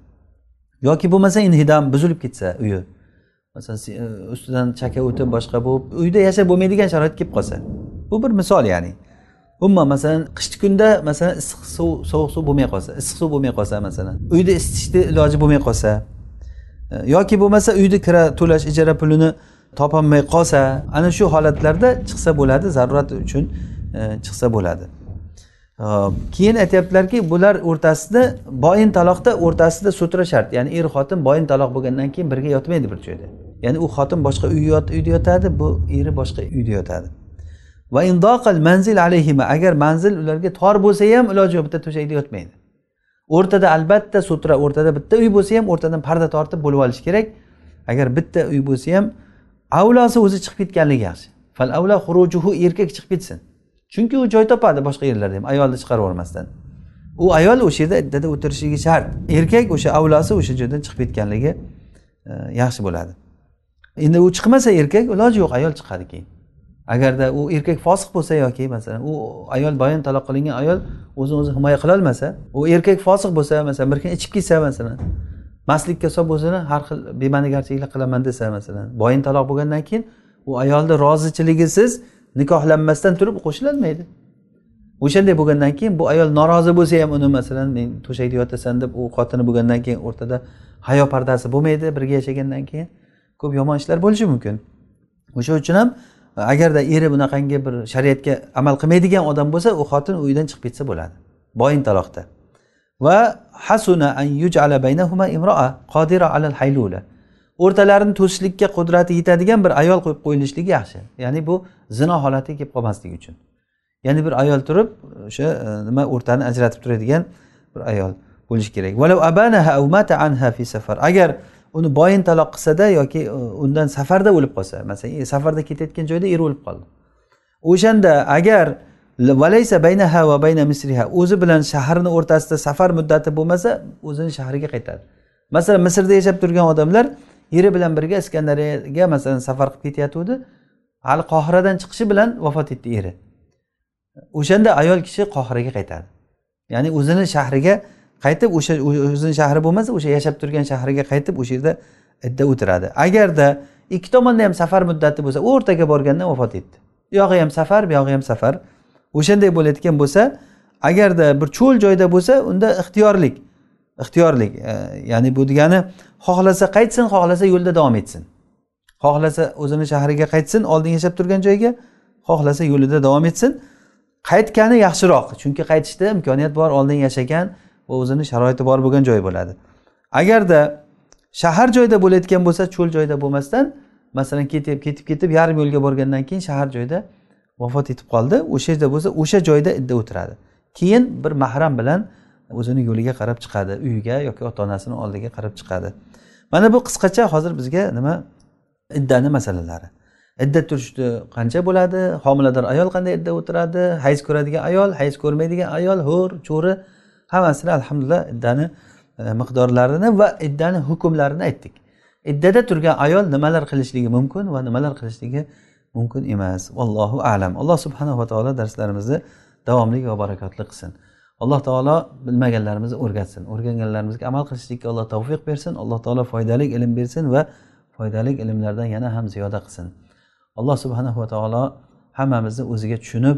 Yoki bo'lmasa inhidam buzilib ketsa uyi. Masalan e, ustidan chaka o'tib boshqa bo'lib uyda yashab bo'lmaydigan sharoit kelib qolsa. Bu bir misol ya'ni. Umuman masalan qishki kunda masalan issiq suv sovuq suv bo'lmay qolsa issiq suv bo'lmay qolsa masalan uyda isitishni iloji bo'lmay qolsa yoki bo'lmasa uyni kira to'lash ijara pulini topolmay qolsa ana shu holatlarda chiqsa bo'ladi zarurat uchun e, chiqsa bo'ladi. Keyin aytyaptilarki bular o'rtasida boyin taloqda o'rtasida sutra shart. Ya'ni er xotin boyin taloq bo'lgandan keyin birga yotmaydi bir joyda. Ya'ni u xotin boshqa uyda yotadi bu eri boshqa uyda yotadi. Va indoqal manzil alayhima agar manzil ularga tor bo'lsa ham iloji yo'q bitta to'shakda yotmaydi. O'rtada albatta sutra o'rtada bitta uy bo'lsa ham o'rtadan parda tortib bo'lib olish kerak. Agar bitta uy bo'lsa ham avlosi o'zi chiqib ketganligi yaxshi. Fal avla xurujuhu erkak chiqib ketsin. Chunki u joy topadi boshqa yerlarda ham ayolni chiqarib yubormasdan u ayol o'sha yerda iddada o'tirishligi shart. Erkak o'sha avlosi o'sha joydan chiqib ketganligi e, yaxshi bo'ladi. Endi u chiqmasa erkak iloji yo'q ayol chiqadi keyin. Agarda u erkak fosiq bo'lsa yoki masalan u ayol bayon taloq qilingan ayol o'zini o'zi himoya qilolmasa u erkak fosiq bo'lsa masalan bir kun ichib ketsa masalan mastlikka solib o'zini har xil bema'nigarchiliklar qilaman desa masalan boyin taloq bo'lgandan keyin u ayolni rozichiligisiz nikohlanmasdan turib qo'shilolmaydi. O'shanday bo'lgandan keyin bu ayol norozi bo'lsa ham uni masalan men to'shakda yotasan deb u xotini bo'lgandan keyin o'rtada hayo pardasi bo'lmaydi birga yashagandan keyin. Ko'p yomon ishlar bo'lishi mumkin. O'sha uchun ham agarda eri bunaqangi bir shariatga amal qilmaydigan odam bo'lsa u xotin uydan chiqib ketsa bo'ladi. Boyin taloqda va hasuna an yujala baynahuma imroa qodira alal haylula. O'rtalarini to'sishlikka qudrati yetadigan bir ayol qo'yib qo'yilishligi yaxshi. Ya'ni bu zino holatiga kelib qolmasligi uchun. Ya'ni bir ayol turib o'sha e, nima o'rtani ajratib turadigan bir ayol bo'lishi kerak. Agar uni boyin taloq qilsada yoki e, undan safarda o'lib qolsa masalan e, safarda ketayotgan joyda eri o'lib qoldi. O'shanda agar valaysa baynaha va bayna misriha o'zi bilan shaharni o'rtasida safar muddati bo'lmasa o'zini shahriga qaytadi. Masalan misrda yashab turgan odamlar eri bilan birga iskandariyaga masalan safar qilib ketayotgandi hali qohiradan chiqishi bilan vafot etdi eri. O'shanda ayol kishi qohiraga qaytadi. Ya'ni o'zini shahriga qaytib o'sha o'zini shahri bo'lmasa o'sha yashab turgan shahriga qaytib o'sha yerda e, idda o'tiradi. Agarda ikki tomonda ham safar muddati bo'lsa o'rtaga borganda vafot etdi. U yog'i ham safar bu yog'i ham safar. O'shanday bo'layotgan bo'lsa agarda bir cho'l joyda bo'lsa unda ixtiyorlik ixtiyorlik e, ya'ni bu degani xohlasa qaytsin xohlasa yo'lda davom etsin. Xohlasa o'zini shahriga qaytsin oldin yashab turgan joyiga xohlasa yo'lida davom etsin. Qaytgani yaxshiroq chunki qaytishda imkoniyat bor oldin yashagan va o'zini sharoiti bor bo'lgan joy bo'ladi. Agarda shahar joyda bo'layotgan bo'lsa cho'l joyda bo'lmasdan masalan ketib ketib ketib yarim yo'lga borgandan keyin shahar joyda vafot etib qoldi. O'sha yerda bo'lsa o'sha joyda idda o'tiradi. Keyin bir mahram bilan o'zini yo'liga qarab chiqadi uyiga yoki ota onasini oldiga qarab chiqadi. Mana bu qisqacha hozir bizga nima? Iddani masalalari. Idda turishni qancha bo'ladi? Homilador ayol qanday idda o'tiradi? Hayz ko'radigan ayol hayz ko'rmaydigan ayol ho'r cho'ri hammasini alhamdulillah iddani e, miqdorlarini va iddani hukmlarini aytdik. Iddada turgan ayol nimalar qilishligi mumkin va nimalar qilishligi mumkin emas. Vallohu alam. Alloh subhanava taolo darslarimizni davomli va barakotli qilsin. Alloh taolo bilmaganlarimizni o'rgatsin. O'rganganlarimizga amal qilishlikka alloh tavfiq bersin. Alloh taolo foydali ilm bersin va foydali ilmlardan yana ham ziyoda qilsin. Alloh subhanahu va taolo hammamizni o'ziga tushunib